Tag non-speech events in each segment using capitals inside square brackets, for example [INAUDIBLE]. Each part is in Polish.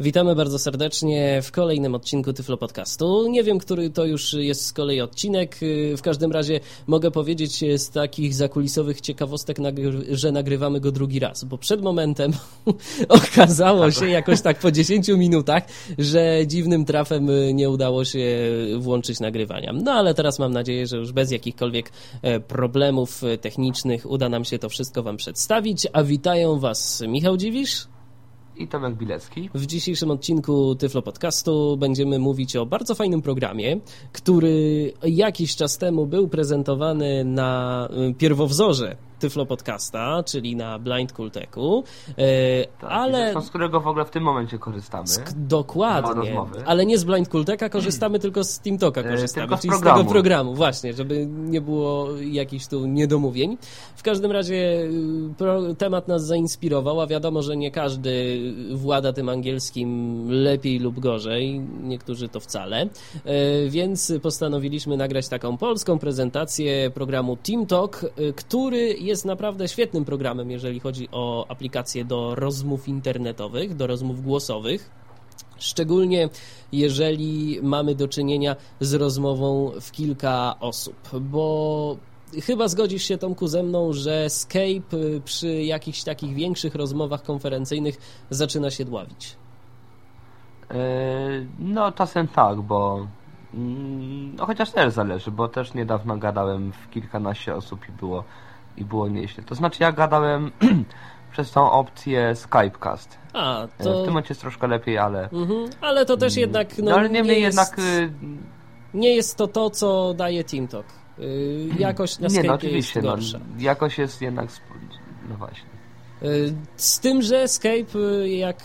Witamy bardzo serdecznie w kolejnym odcinku Tyflo Podcastu. Nie wiem, który to już jest z kolei odcinek. W każdym razie mogę powiedzieć z takich zakulisowych ciekawostek, że nagrywamy go drugi raz, bo przed momentem [LAUGHS] okazało się jakoś tak po 10 minutach, że dziwnym trafem nie udało się włączyć nagrywania. No ale teraz mam nadzieję, że już bez jakichkolwiek e, problemów technicznych uda nam się to wszystko Wam przedstawić. A witają Was Michał Dziwisz i Tomek Bilecki. W dzisiejszym odcinku Tyflo Podcastu będziemy mówić o bardzo fajnym programie, który jakiś czas temu był prezentowany na y, pierwowzorze Tyflo Podcasta, czyli na Blind Kulteku, e, tak, ale... Z którego w ogóle w tym momencie korzystamy. dokładnie, ale nie z Blind Kulteka korzystamy, tylko z TeamToka e, korzystamy, tylko czyli z, z tego programu, właśnie, żeby nie było jakichś tu niedomówień. W każdym razie y, temat nas zainspirował, a wiadomo, że nie każdy włada tym angielskim lepiej lub gorzej, niektórzy to wcale, e, więc postanowiliśmy nagrać taką polską prezentację programu TeamTalk, który jest naprawdę świetnym programem, jeżeli chodzi o aplikacje do rozmów internetowych, do rozmów głosowych. Szczególnie jeżeli mamy do czynienia z rozmową w kilka osób, bo chyba zgodzisz się, Tomku, ze mną, że Skype przy jakichś takich większych rozmowach konferencyjnych zaczyna się dławić. E, no, czasem tak, bo mm, no, chociaż też zależy, bo też niedawno gadałem w kilkanaście osób i było i było nieźle. To znaczy ja gadałem [CLEARS THROAT] przez tą opcję Skypecast. A, to... W tym momencie jest troszkę lepiej, ale... Mhm, ale to też mm. jednak... No, no ale niemniej nie jednak... Y, nie jest to to, co daje TeamTalk. Y, [CLEARS THROAT] jakość na Skype nie, no, oczywiście, jest no, gorsza. No, jakość jest jednak... No właśnie. Y, z tym, że Skype, jak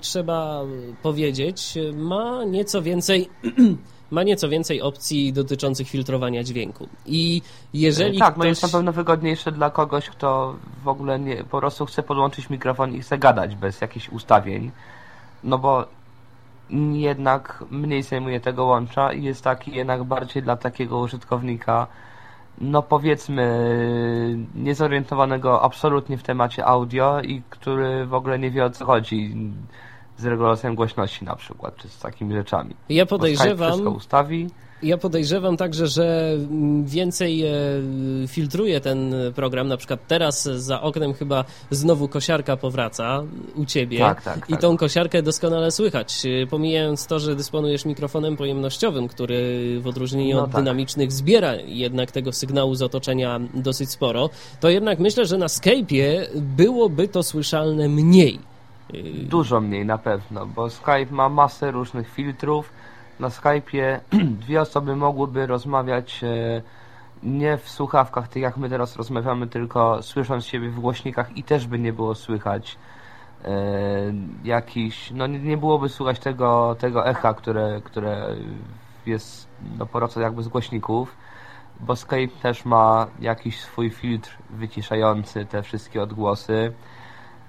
trzeba powiedzieć, ma nieco więcej [CLEARS THROAT] ma nieco więcej opcji dotyczących filtrowania dźwięku. I jeżeli Tak, ktoś... no jest na pewno wygodniejsze dla kogoś, kto w ogóle nie, po prostu chce podłączyć mikrofon i chce gadać bez jakichś ustawień. No bo jednak mniej zajmuje tego łącza i jest taki jednak bardziej dla takiego użytkownika no powiedzmy niezorientowanego absolutnie w temacie audio i który w ogóle nie wie o co chodzi z regulacją głośności na przykład, czy z takimi rzeczami. Ja podejrzewam... Wszystko ustawi. Ja podejrzewam także, że więcej e, filtruje ten program. Na przykład teraz za oknem chyba znowu kosiarka powraca u ciebie. Tak, tak, I tak. tą kosiarkę doskonale słychać. Pomijając to, że dysponujesz mikrofonem pojemnościowym, który w odróżnieniu no od tak. dynamicznych zbiera jednak tego sygnału z otoczenia dosyć sporo, to jednak myślę, że na Skype'ie byłoby to słyszalne mniej. Dużo mniej na pewno, bo Skype ma masę różnych filtrów. Na Skype'ie [CLEARS THROAT] dwie osoby mogłyby rozmawiać e, nie w słuchawkach, tak jak my teraz rozmawiamy, tylko słysząc siebie w głośnikach i też by nie było słychać e, jakiś, no nie, byłoby słychać tego, tego echa, które, które jest no, po jakby z głośników, bo Skype też ma jakiś swój filtr wyciszający te wszystkie odgłosy.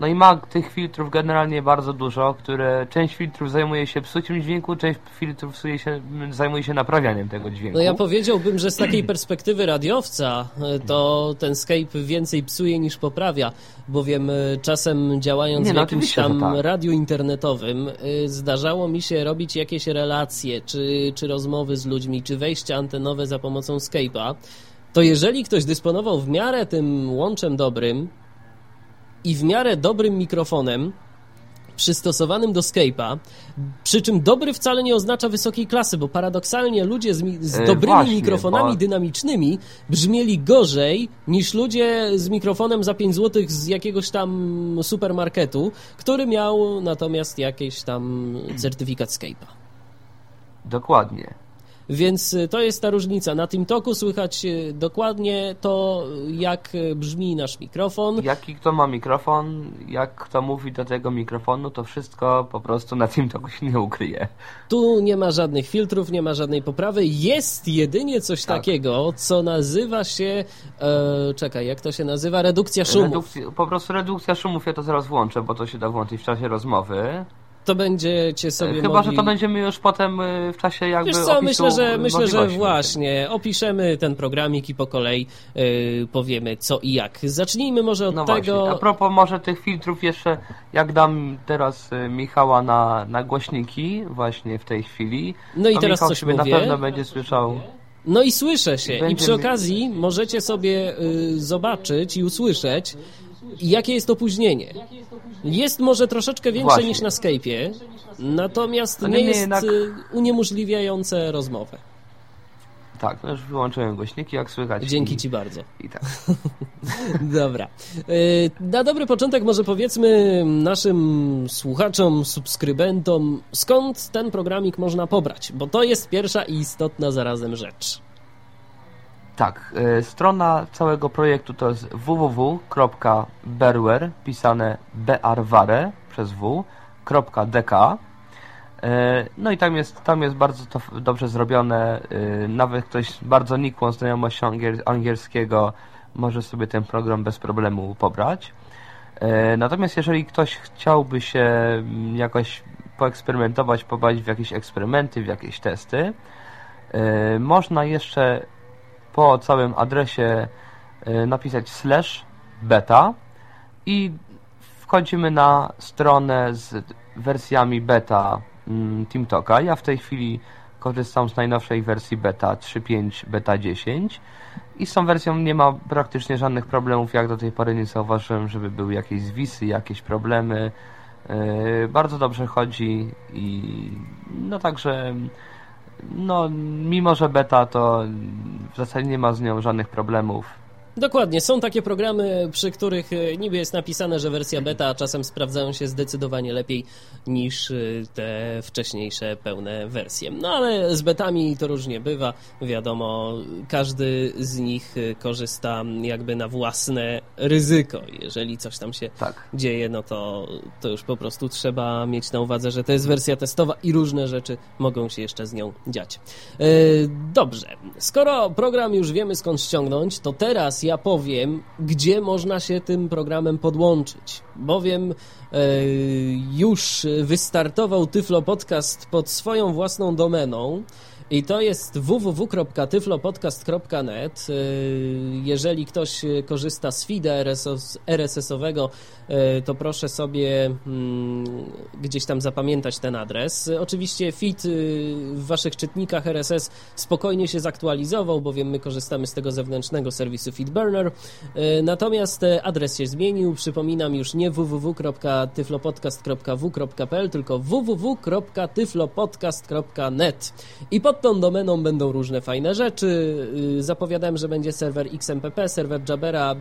No i ma tych filtrów generalnie bardzo dużo, które część filtrów zajmuje się psuciem dźwięku, część filtrów się, zajmuje się naprawianiem tego dźwięku. No ja powiedziałbym, że z takiej perspektywy radiowca e, to ten Skype więcej psuje niż poprawia, bowiem e, czasem działając Nie, no, w jakimś tam tak. radiu internetowym e, zdarzało mi się robić jakieś relacje, czy, czy rozmowy z ludźmi, czy wejścia antenowe za pomocą Skype'a, to jeżeli ktoś dysponował w miarę tym łączem dobrym, i w miarę dobrym mikrofonem, przystosowanym do Skype'a, przy czym dobry wcale nie oznacza wysokiej klasy, bo paradoksalnie ludzie z, z e, dobrymi właśnie, mikrofonami bo... dynamicznymi brzmieli gorzej niż ludzie z mikrofonem za 5 zł z jakiegoś tam supermarketu, który miał natomiast jakiś tam certyfikat Skype'a. Dokładnie. Więc y, to jest ta różnica. Na tym toku słychać y, dokładnie to, jak y, brzmi nasz mikrofon. Jaki kto ma mikrofon, jak kto mówi do tego mikrofonu, to wszystko po prostu na tym toku się nie ukryje. Tu nie ma żadnych filtrów, nie ma żadnej poprawy. Jest jedynie coś tak. takiego, co nazywa się. E, czekaj, jak to się nazywa? Redukcja szumów. Redukcja, po prostu redukcja szumów, ja to zaraz włączę, bo to się da włączyć w czasie rozmowy. To będziecie sobie Chyba, mogli... że to będziemy już potem y, w czasie jakby Wiesz co, opisu myślę, że, myślę, że właśnie opiszemy ten programik i po kolei yy, powiemy co i jak. Zacznijmy może od No tego... właśnie, a propos może tych filtrów jeszcze, jak dam teraz y, Michała na, na głośniki właśnie w tej chwili, No i teraz Michał coś sobie mówię. na pewno będzie słyszał No i słyszę się. I przy okazji możecie sobie y, zobaczyć i usłyszeć, jakie jest opóźnienie. Jest może troszeczkę większe Właśnie. niż na Skype'ie, natomiast nie jest jednak- y, uniemożliwiające rozmowę. Tak, no już wyłączyłem głośniki, jak słychać. Dzięki i, Ci bardzo. I tak. [LAUGHS] Dobra. Y, Na dobry początek może powiedzmy naszym słuchaczom, subskrybentom, skąd ten programik można pobrać, bo to jest pierwsza i istotna zarazem rzecz. Tak, y, strona całego projektu to jest www.berware, pisane bearware przez w, .dk. Y, No i tam jest, tam jest bardzo to dobrze zrobione. Nawet ktoś bardzo nikłą znajomością angiel- angielskiego może sobie ten program bez problemu pobrać. Natomiast jeżeli ktoś chciałby się mm, jakoś poeksperymentować, pobawić w jakieś eksperymenty, w jakieś testy, można jeszcze po całym adresie y, napisać slash beta i wchodzimy na stronę z wersjami beta mm, TeamTalka. Ja w tej chwili korzystam z najnowszej wersji beta 3.5 beta 10 i z tą wersją nie ma praktycznie żadnych problemów. Jak do tej pory nie zauważyłem, żeby były jakieś zwisy, jakieś problemy. Yy, bardzo dobrze chodzi i no także no, mimo że beta, to w zasadzie nie ma z nią żadnych problemów. Dokładnie, są takie programy, przy których e, niby jest napisane, że wersja beta, czasem sprawdzają się zdecydowanie lepiej niż e, te wcześniejsze pełne wersje. No ale z betami to różnie bywa, wiadomo, każdy z nich e, korzysta jakby na własne ryzyko. Jeżeli coś tam się Tak. dzieje, no to, to już po prostu trzeba mieć na uwadze, że to jest wersja testowa i różne rzeczy mogą się jeszcze z nią dziać. Dobrze, skoro program już wiemy skąd ściągnąć, to teraz ja powiem, gdzie można się tym programem podłączyć. Bowiem e, już wystartował Tyflo Podcast pod swoją własną domeną. I to jest www.tyflopodcast.net. Y, Jeżeli ktoś y, korzysta z feeda RSS RSS-owego, y, to proszę sobie mm, gdzieś tam zapamiętać ten adres. Oczywiście feed w waszych czytnikach RSS spokojnie się zaktualizował, bowiem my korzystamy z tego zewnętrznego serwisu Feedburner. Natomiast adres się zmienił. Przypominam już nie www.tyflopodcast.w.pl, tylko www.tyflopodcast.net. I pod tą domeną będą różne fajne rzeczy. Yy, Zapowiadałem, że będzie serwer XMPP, serwer Jabera.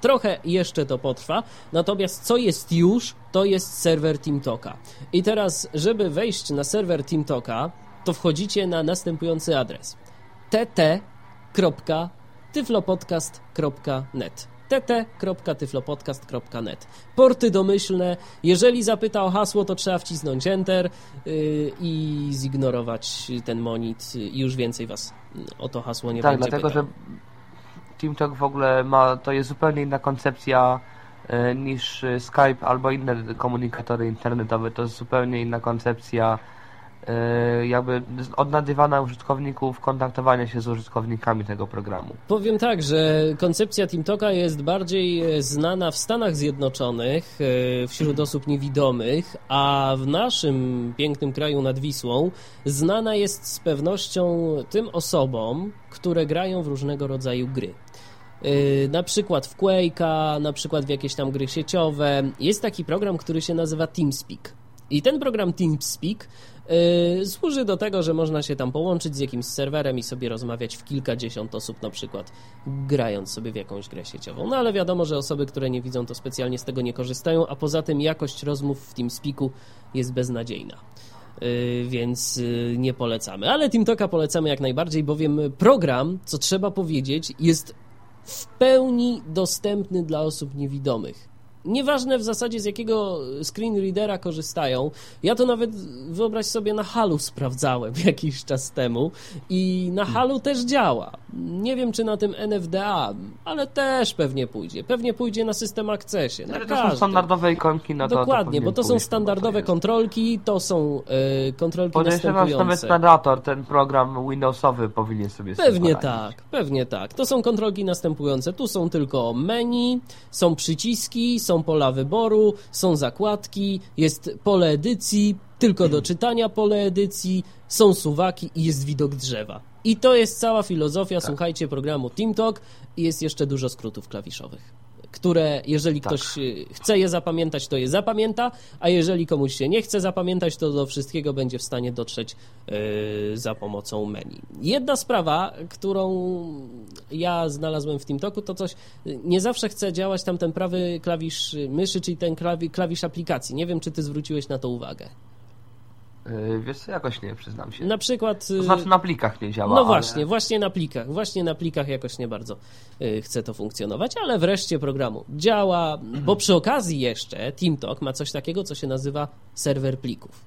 Trochę jeszcze to potrwa. Natomiast co jest już, to jest serwer TeamTalka. I teraz, żeby wejść na serwer TeamTalka, to wchodzicie na następujący adres tt.tyflopodcast.net tt.tyflopodcast.net Porty domyślne. Jeżeli zapyta o hasło, to trzeba wcisnąć Enter yy, i zignorować ten monit i już więcej was o to hasło nie tak, będzie dlatego pytał. że TeamTalk w ogóle ma, to jest zupełnie inna koncepcja e, niż Skype albo inne komunikatory internetowe. To jest zupełnie inna koncepcja jakby z- odnajdywana użytkowników, kontaktowania się z użytkownikami tego programu. Powiem tak, że koncepcja TeamTalka jest bardziej e, znana w Stanach Zjednoczonych e, wśród osób niewidomych, a w naszym pięknym kraju nad Wisłą znana jest z pewnością tym osobom, które grają w różnego rodzaju gry. E, Na przykład w Quake'a, na przykład w jakieś tam gry sieciowe. Jest taki program, który się nazywa TeamSpeak. I ten program TeamSpeak Yy, służy do tego, że można się tam połączyć z jakimś serwerem i sobie rozmawiać w kilkadziesiąt osób na przykład, grając sobie w jakąś grę sieciową. No ale wiadomo, że osoby, które nie widzą, to specjalnie z tego nie korzystają, a poza tym jakość rozmów w TeamSpeaku jest beznadziejna. Yy, więc yy, nie polecamy. Ale TeamTalka polecamy jak najbardziej, bowiem program, co trzeba powiedzieć, jest w pełni dostępny dla osób niewidomych. Nieważne w zasadzie z jakiego screen readera korzystają. Ja to nawet wyobraź sobie na Halu sprawdzałem [LAUGHS] jakiś czas temu i na Halu też działa. Nie wiem czy na tym NFDA, ale też pewnie pójdzie. Pewnie pójdzie na system Accessie. Na ale to są standardowe ikonki na to. Dokładnie, bo to są standardowe to kontrolki, to są yy, kontrolki Podejrzewam, następujące. nawet Predator, ten program Windowsowy powinien sobie Pewnie tak, pewnie tak. To są kontrolki następujące. Tu są tylko menu, są przyciski, są pola wyboru, są zakładki, jest pole edycji, tylko do czytania pole edycji, są suwaki i jest widok drzewa. I to jest cała filozofia, tak. słuchajcie, programu TeamTalk i jest jeszcze dużo skrótów klawiszowych które jeżeli tak. ktoś y, chce je zapamiętać, to je zapamięta, a jeżeli komuś się nie chce zapamiętać, to do wszystkiego będzie w stanie dotrzeć yy, za pomocą menu. Jedna sprawa, którą ja znalazłem w TeamTalku, to coś, nie zawsze chce działać tam ten prawy klawisz myszy, czyli ten klawisz aplikacji. Nie wiem, czy ty zwróciłeś na to uwagę. Yy, wiesz co, jakoś nie, przyznam się. Na przykład... To znaczy na plikach nie działa. No ale... właśnie, właśnie na plikach. Właśnie na plikach jakoś nie bardzo yy, chce to funkcjonować, ale wreszcie programu działa, bo przy okazji jeszcze TeamTalk ma coś takiego, co się nazywa serwer plików.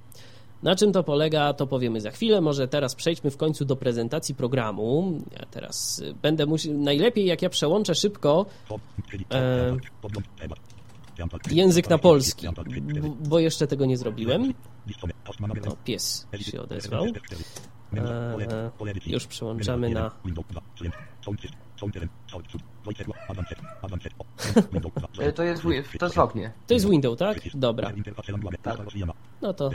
Na czym to polega, to powiemy za chwilę. Może teraz przejdźmy w końcu do prezentacji programu. Ja teraz y, będę musiał. Najlepiej, jak ja przełączę szybko. E, język na polski, bo jeszcze tego nie zrobiłem. O, pies się odezwał. E, już przełączamy na... to jest, to jest oknie. To jest window, tak? Dobra. Tak. No to...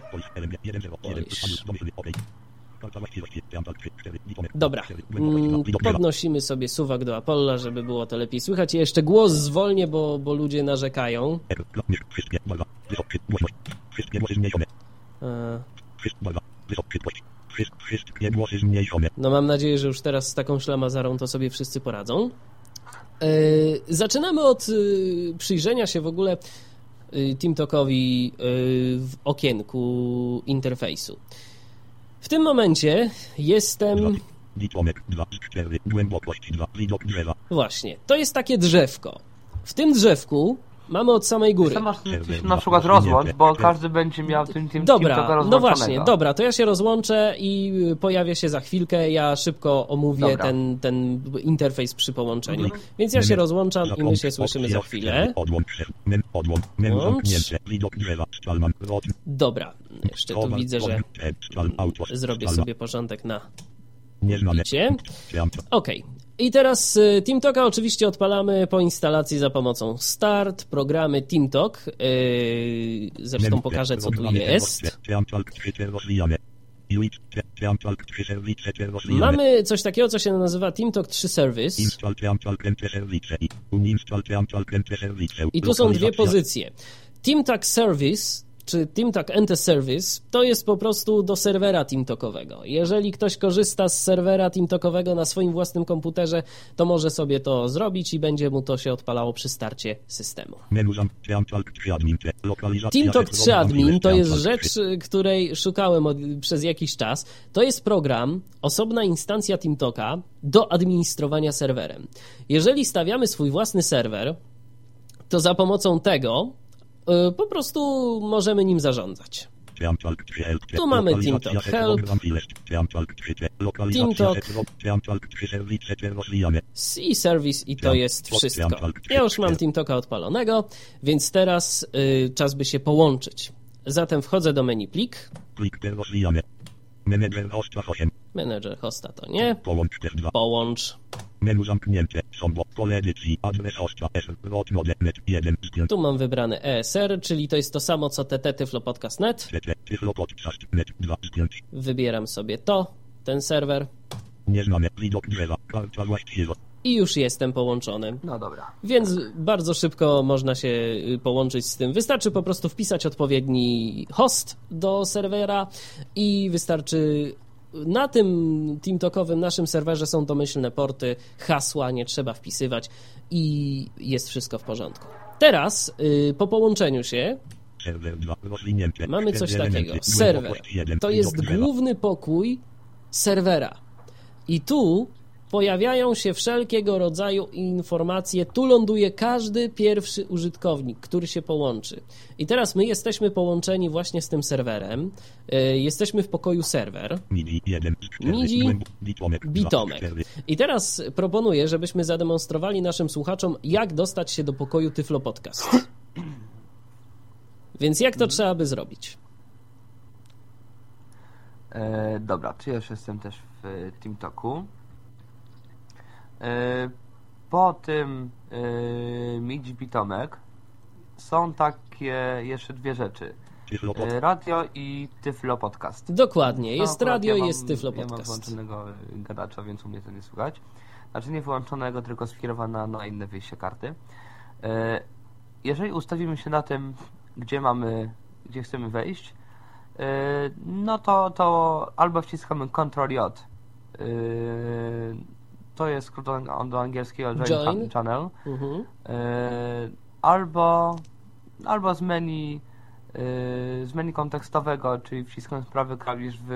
Dobra, mm, podnosimy sobie suwak do Apolla, żeby było to lepiej słychać. I jeszcze głos zwolnię, bo, bo ludzie narzekają. E. No mam nadzieję, że już teraz z taką szlamazarą to sobie wszyscy poradzą. E, zaczynamy od y, przyjrzenia się w ogóle y, TeamTalkowi y, w okienku interfejsu. W tym momencie jestem... Właśnie, to jest takie drzewko. W tym drzewku mamy od samej góry. masz na przykład rozłącz, bo każdy będzie miał tym, tym Dobra, no właśnie, dobra, to ja się rozłączę i pojawia się za chwilkę, ja szybko omówię ten, ten interfejs przy połączeniu. Mhm. Więc ja się rozłączam i my się słyszymy za chwilę. Łącz. Dobra, jeszcze tu widzę, że zrobię sobie porządek na Okej, okay. I teraz y, TeamTalka oczywiście odpalamy po instalacji za pomocą Start, programy TeamTalk. Yy, zresztą pokażę, co tu jest. Mamy coś takiego, co się nazywa TeamTalk 3 Service. I tu są dwie pozycje. TeamTalk Service czy TeamTalk Enter Service to jest po prostu do serwera TeamTalkowego. Jeżeli ktoś korzysta z serwera TeamTalkowego na swoim własnym komputerze, to może sobie to zrobić i będzie mu to się odpalało przy starcie systemu. TeamTalk 3 Admin to jest rzecz, której szukałem od, przez jakiś czas. To jest program, osobna instancja TeamTalka do administrowania serwerem. Jeżeli stawiamy swój własny serwer, to za pomocą tego po prostu możemy nim zarządzać. Tu mamy TeamTalk Help, TeamTalk i Service i to jest wszystko. Ja już mam TeamTalka odpalonego, więc teraz y, czas by się połączyć. Zatem wchodzę do menu plik. Manager hosta 8. Manager hosta to nie. Połącz też 2. Połącz. Menu zamknięte. Combo. Pole edycji. Adres hosta. net 1. Tu mam wybrane ESR, czyli to jest to samo co TT Tyflo Podcast Net. Net 2. Wybieram sobie to, ten serwer. Nieznane. Widok drzewa. Karta właściwa i już jestem połączony. No dobra. Więc bardzo szybko można się y, połączyć z tym. Wystarczy po prostu wpisać odpowiedni host do serwera i wystarczy na tym TeamTalkowym naszym serwerze są domyślne porty, hasła nie trzeba wpisywać i jest wszystko w porządku. Teraz yy, po połączeniu się mamy coś takiego. Serwer to jest główny pokój serwera. I tu pojawiają się wszelkiego rodzaju informacje. Tu ląduje każdy pierwszy użytkownik, który się połączy. I teraz my jesteśmy połączeni właśnie z tym serwerem. E, jesteśmy w pokoju serwer. MIDI, bitomek. I teraz proponuję, żebyśmy zademonstrowali naszym słuchaczom, jak dostać się do pokoju Tyflo Podcast. [CLEARS THROAT] Więc jak to mhm. trzeba by zrobić? E, dobra, czy ja już jestem też w TeamTalku. E, po tym e, Midzi Bitomek są takie jeszcze dwie rzeczy. E, radio i Tyflo Podcast. Dokładnie, jest no, radio ja i jest Tyflo Podcast. Ja mam włączonego gadacza, więc u mnie to nie słychać. Znaczy nie wyłączonego, tylko skierowana na inne wyjście karty. Jeżeli ustawimy się na tym, gdzie mamy, gdzie chcemy wejść, no to, to albo wciskamy Ctrl J to jest skrót do angielskiego Join, Join. Channel. Mhm. E, albo, albo z menu e, z menu kontekstowego, czyli wciskając prawy klawisz w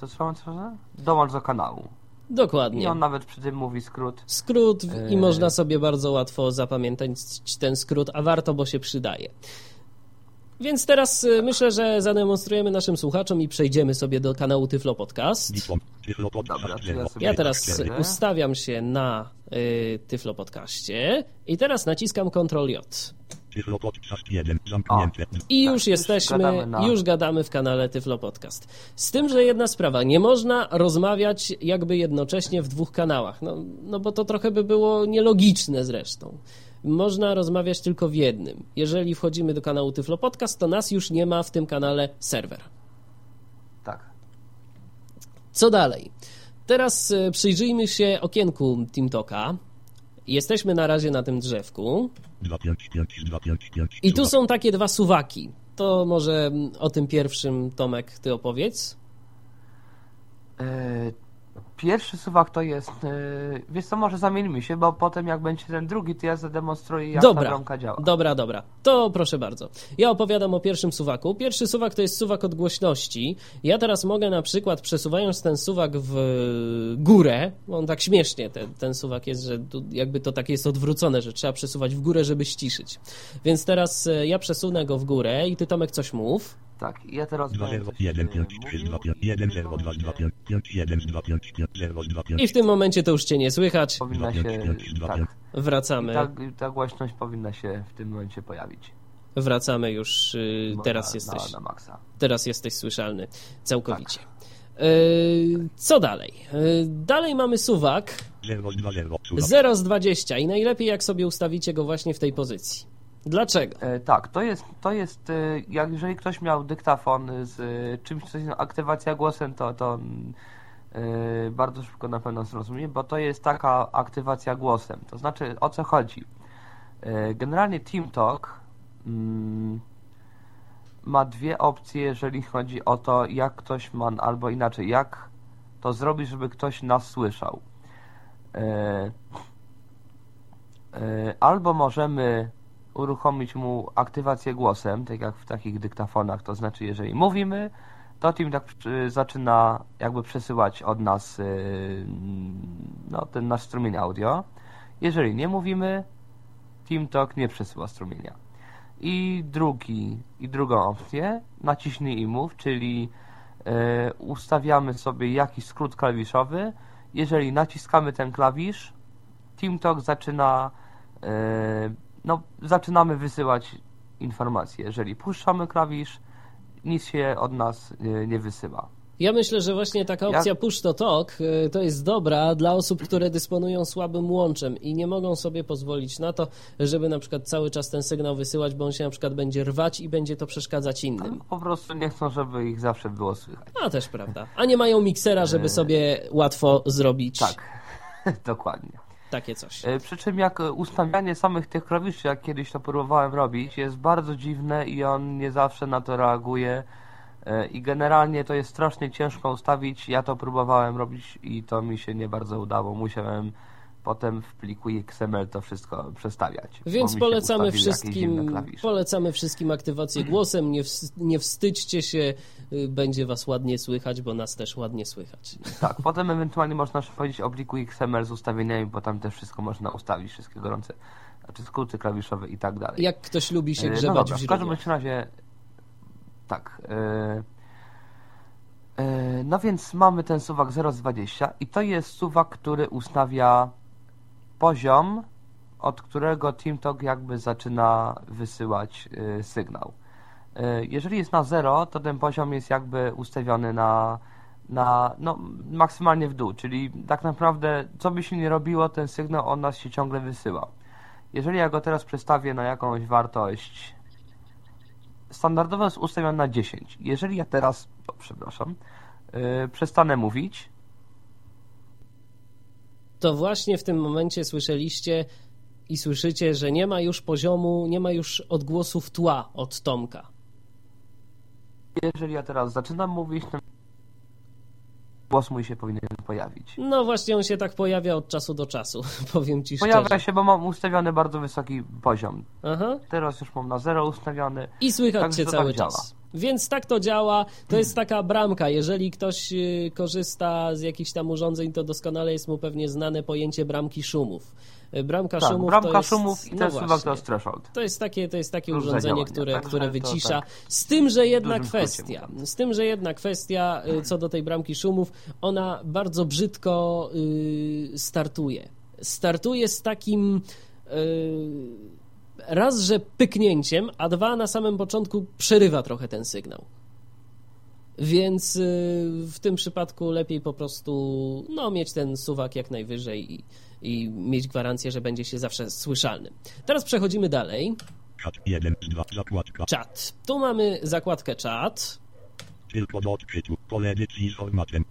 co trzeba, co Dołącz do kanału. Dokładnie. I on nawet przy tym mówi skrót. Skrót i e, można sobie bardzo łatwo zapamiętać ten skrót, a warto, bo się przydaje. Więc teraz y, myślę, że zademonstrujemy naszym słuchaczom i przejdziemy sobie do kanału Tyflo Podcast. Dobra, ja teraz ustawiam się na y, Tyflo Podcaście i teraz naciskam Ctrl J. I już jesteśmy, już gadamy w kanale Tyflo Podcast. Z tym, że jedna sprawa, nie można rozmawiać jakby jednocześnie w dwóch kanałach, no, no bo to trochę by było nielogiczne zresztą można rozmawiać tylko w jednym. Jeżeli wchodzimy do kanału Tyflo Podcast, to nas już nie ma w tym kanale serwer. Tak. Co dalej? Teraz e, przyjrzyjmy się okienku TeamToka. Jesteśmy na razie na tym drzewku. I tu są takie dwa suwaki. To może o tym pierwszym, Tomek, ty opowiedz. Pierwszy suwak to jest, yy, wiesz co, może zamieńmy się, bo potem jak będzie ten drugi, to ja zademonstruję jak dobra, ta bramka działa. Dobra, dobra. To proszę bardzo. Ja opowiadam o pierwszym suwaku. Pierwszy suwak to jest suwak od głośności. Ja teraz mogę na przykład przesuwając ten suwak w górę, on tak śmiesznie ten, ten suwak jest, że jakby to tak jest odwrócone, że trzeba przesuwać w górę, żeby ściszyć. Więc teraz e, ja przesunę go w górę i ty Tomek coś mów. Tak, ja teraz 2, 0, 1, 5, 3, 2, 5, 1, 0, 2, 2, 5, 5, 1, 2, 5, 5, 0, 2, 5. I w tym momencie to już cię nie słychać. Powinna się, tak. Wracamy. Ta, ta głośność powinna się w tym momencie pojawić. Wracamy już, y, teraz na, jesteś. Na, na maksa. Teraz jesteś słyszalny całkowicie. Tak. Y, co dalej? Y, dalej mamy suwak 0 z 20 i najlepiej jak sobie ustawicie go właśnie w tej pozycji. Dlaczego? E, tak, to jest, to jest e, jak jeżeli ktoś miał dyktafon z e, czymś, co jest aktywacja głosem, to, to bardzo szybko na pewno zrozumie, bo to jest taka aktywacja głosem. To znaczy, o co chodzi? Generalnie TeamTalk mm, ma dwie opcje, jeżeli chodzi o to, jak ktoś ma, albo inaczej, jak to zrobić, żeby ktoś nas słyszał. Albo możemy uruchomić mu aktywację głosem, tak jak w takich dyktafonach, to znaczy jeżeli mówimy, to Team tak zaczyna jakby przesyłać od nas y, no, ten nasz strumień audio. Jeżeli nie mówimy, TeamTalk nie przesyła strumienia. I drugi, i drugą opcję, naciśnij i mów, czyli y, ustawiamy sobie jakiś skrót klawiszowy. Jeżeli naciskamy ten klawisz, TeamTalk zaczyna y, no, zaczynamy wysyłać informacje. Jeżeli puszczamy klawisz, nic się od nas nie, nie wysyła. Ja myślę, że właśnie taka opcja ja... push to talk y, to jest dobra dla osób, które dysponują słabym łączem i nie mogą sobie pozwolić na to, żeby na przykład cały czas ten sygnał wysyłać, bo on się na przykład będzie rwać i będzie to przeszkadzać innym. No, po prostu nie chcą, żeby ich zawsze było słychać. A też prawda. A nie mają miksera, żeby e, sobie łatwo zrobić. Tak, [LAUGHS] dokładnie. Takie coś. E, przy czym jak ustawianie samych tych klawiszy, jak kiedyś to próbowałem robić, jest bardzo dziwne i on nie zawsze na to reaguje. E, I generalnie to jest strasznie ciężko ustawić. Ja to próbowałem robić i to mi się nie bardzo udało. Musiałem potem w pliku XML to wszystko przestawiać. Więc polecamy wszystkim, polecamy wszystkim aktywację głosem. Nie, w, nie wstydźcie się y, będzie was ładnie słychać, bo nas też ładnie słychać. Tak, potem ewentualnie można powiedzieć o pliku XML z ustawieniami, bo tam też wszystko można ustawić, wszystkie gorące, znaczy skróty klawiszowe i tak dalej. Jak ktoś lubi się grzebać no dobra, w źródłach. W każdym razie tak. No więc mamy ten suwak 020 i to jest suwak, który ustawia poziom, od którego TeamTalk jakby zaczyna wysyłać y, sygnał. Y, jeżeli jest na 0, to ten poziom jest jakby ustawiony na, na no, maksymalnie w dół, czyli tak naprawdę co by się nie robiło, ten sygnał on nas się ciągle wysyła. Jeżeli ja go teraz przestawię na jakąś wartość standardowo jest ustawiony na 10. Jeżeli ja teraz, o, przepraszam, yy, przestanę mówić, to właśnie w tym momencie słyszeliście i słyszycie, że nie ma już poziomu, nie ma już odgłosów tła od Tomka. Jeżeli ja teraz zaczynam mówić, to głos mój się powinien pojawić. No właśnie on się tak pojawia od czasu do czasu, [LAUGHS] powiem ci szczerze. Pojawia się, bo mam ustawiony bardzo wysoki poziom. Aha. Teraz już mam na zero ustawiony. I słychać tak, cię cały tak czas. Działa. Więc tak to działa. To jest taka bramka. Jeżeli ktoś y, korzysta z jakichś tam urządzeń, to doskonale jest mu pewnie znane pojęcie bramki szumów. Y, bramka tak, szumów bramka to jest, szumów i no też to threshold. To jest takie, to jest takie urządzenie, które, które wycisza. Tak z tym, że jedna kwestia, z tym, że jedna kwestia y, co do tej bramki szumów, ona bardzo brzydko startuje. Startuje z takim raz, że pyknięciem, a dwa, na samym początku przerywa trochę ten sygnał. Więc y, w tym przypadku lepiej po prostu no, mieć ten suwak jak najwyżej i, i mieć gwarancję, że będzie się zawsze słyszalny. Teraz przechodzimy dalej. Chat 1, 2, zakładka. Czat. Tu mamy zakładkę czat. Tylko do odczytu. Z formatem.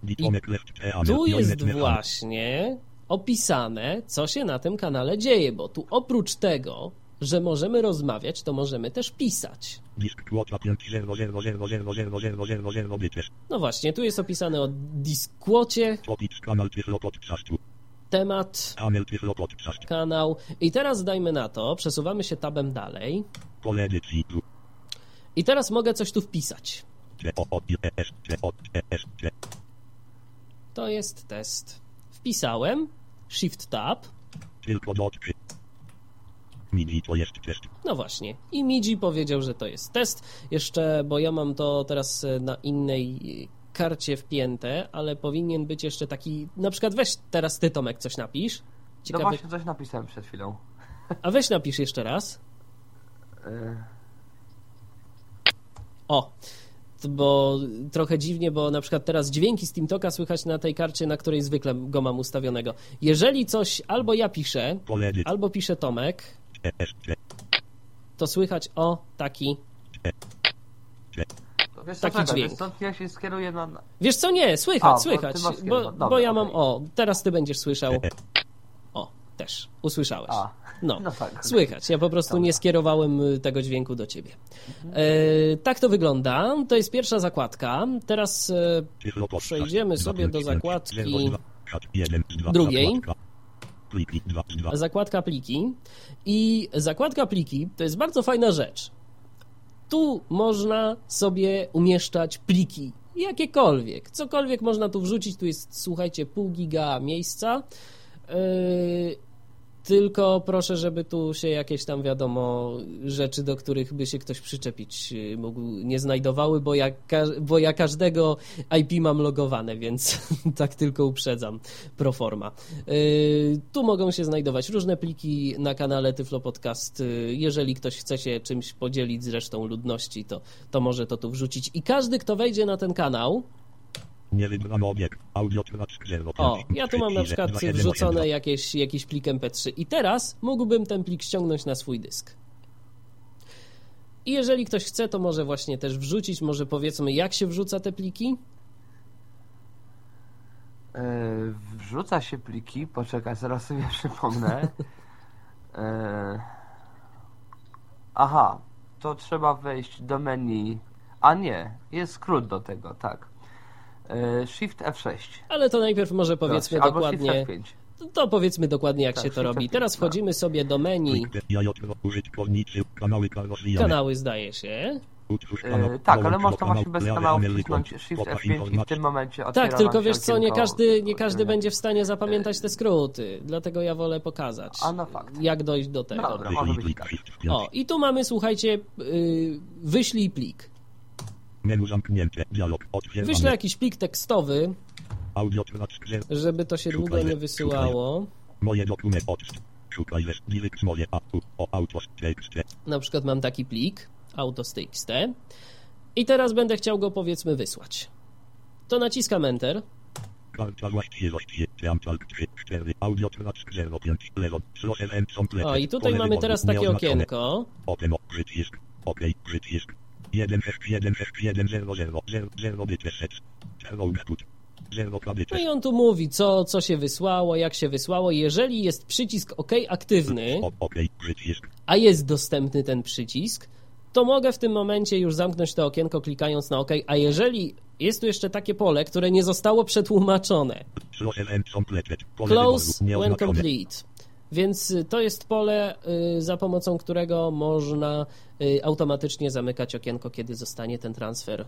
Tu jest właśnie opisane, co się na tym kanale dzieje, bo tu oprócz tego że możemy rozmawiać, to możemy też pisać. No właśnie, tu jest opisane o Discwocie. Temat, kanał. I teraz dajmy na to, przesuwamy się tabem dalej. I teraz mogę coś tu wpisać. To jest test. Wpisałem. Shift Tab. Tylko MIDI to jest test. No właśnie. I MIDI powiedział, że to jest test. Jeszcze, bo ja mam to teraz e, na innej karcie wpięte, ale powinien być jeszcze taki. Na przykład weź teraz ty, Tomek, coś napisz. Ciekawe... No właśnie coś napisałem przed chwilą. A weź napisz jeszcze raz. E. O, bo trochę dziwnie, bo na przykład teraz dźwięki z TeamToka słychać na tej karcie, na której zwykle go mam ustawionego. Jeżeli coś albo ja piszę, albo pisze Tomek, to słychać o taki Wiesz taki dźwięk. Wiesz co, ja się skieruję na... Wiesz co, nie, słychać, A, słychać, bo, Dobra, bo ja mam, okay. o, teraz ty będziesz słyszał, [LAUGHS] o, też, usłyszałeś. A, no, no tak. słychać, ja po prostu Dobra. nie skierowałem y, tego dźwięku do ciebie. Mhm. E, tak to wygląda, to jest pierwsza zakładka, teraz e, przejdziemy sobie do zakładki drugiej. Pliki, dwa, dwa. Zakładka pliki. I zakładka pliki to jest bardzo fajna rzecz. Tu można sobie umieszczać pliki. Jakiekolwiek. Cokolwiek można tu wrzucić. Tu jest, słuchajcie, pół giga miejsca. Yy, tylko proszę, żeby tu się jakieś tam, wiadomo, rzeczy, do których by się ktoś przyczepić y, mógł, nie znajdowały, bo ja, bo ja każdego IP mam logowane, więc [LAUGHS] tak tylko uprzedzam pro forma. Y, tu mogą się znajdować różne pliki na kanale Tyflo Podcast. Y, jeżeli ktoś chce się czymś podzielić z resztą ludności, to, to może to tu wrzucić. I każdy, kto wejdzie na ten kanał, nie wybrano obiekt. Audio O, ja tu mam na przykład wrzucone jakieś, jakiś plik MP3 i teraz mógłbym ten plik ściągnąć na swój dysk. I jeżeli ktoś chce, to może właśnie też wrzucić, może powiedzmy, jak się wrzuca te pliki? Yy, wrzuca się pliki, poczekaj, zaraz sobie przypomnę. Yy, aha, to trzeba wejść do menu. A nie, jest skrót do tego, tak. E, Shift F6. Ale to najpierw może powiedzmy Albo dokładnie. To powiedzmy dokładnie, jak tak, się to robi. Teraz wchodzimy sobie do menu. Kanały zdaje się. Yy, tak, ale można właśnie bez kanału wcisnąć Shift F5 i w tym momencie Tak, tylko wiesz co, nie każdy, nie każdy będzie w stanie zapamiętać te skróty, dlatego ja wolę pokazać, A, no fakt. jak dojść do tego. No dobra, może być tak. O, i tu mamy, słuchajcie, yy, wyślij plik. Menu zamknięte, dialog otwieramy. Wyślę jakiś plik tekstowy, Audio żeby to się długo nie wysyłało. Moje dokumenty. Szukaj direct moje a u o autos tekst. Na przykład mam taki plik, autos.txt i teraz będę chciał go powiedzmy wysłać. To naciskam Enter. Karta właściwości, Teamtalk 3, 4, audio track 05, lewo, slow event complete. O i tutaj mamy teraz takie okienko. Open, przycisk, OK, przycisk. 1 F 1 F 1 0 0 0 0 byte set. 0 output. 0 No i on tu mówi, co, co się wysłało, jak się wysłało. Jeżeli jest przycisk OK aktywny, a jest dostępny ten przycisk, to mogę w tym momencie już zamknąć to okienko klikając na OK, a jeżeli jest tu jeszcze takie pole, które nie zostało przetłumaczone. Close when complete. Więc y, to jest pole, y, za pomocą którego można y, automatycznie zamykać okienko, kiedy zostanie ten transfer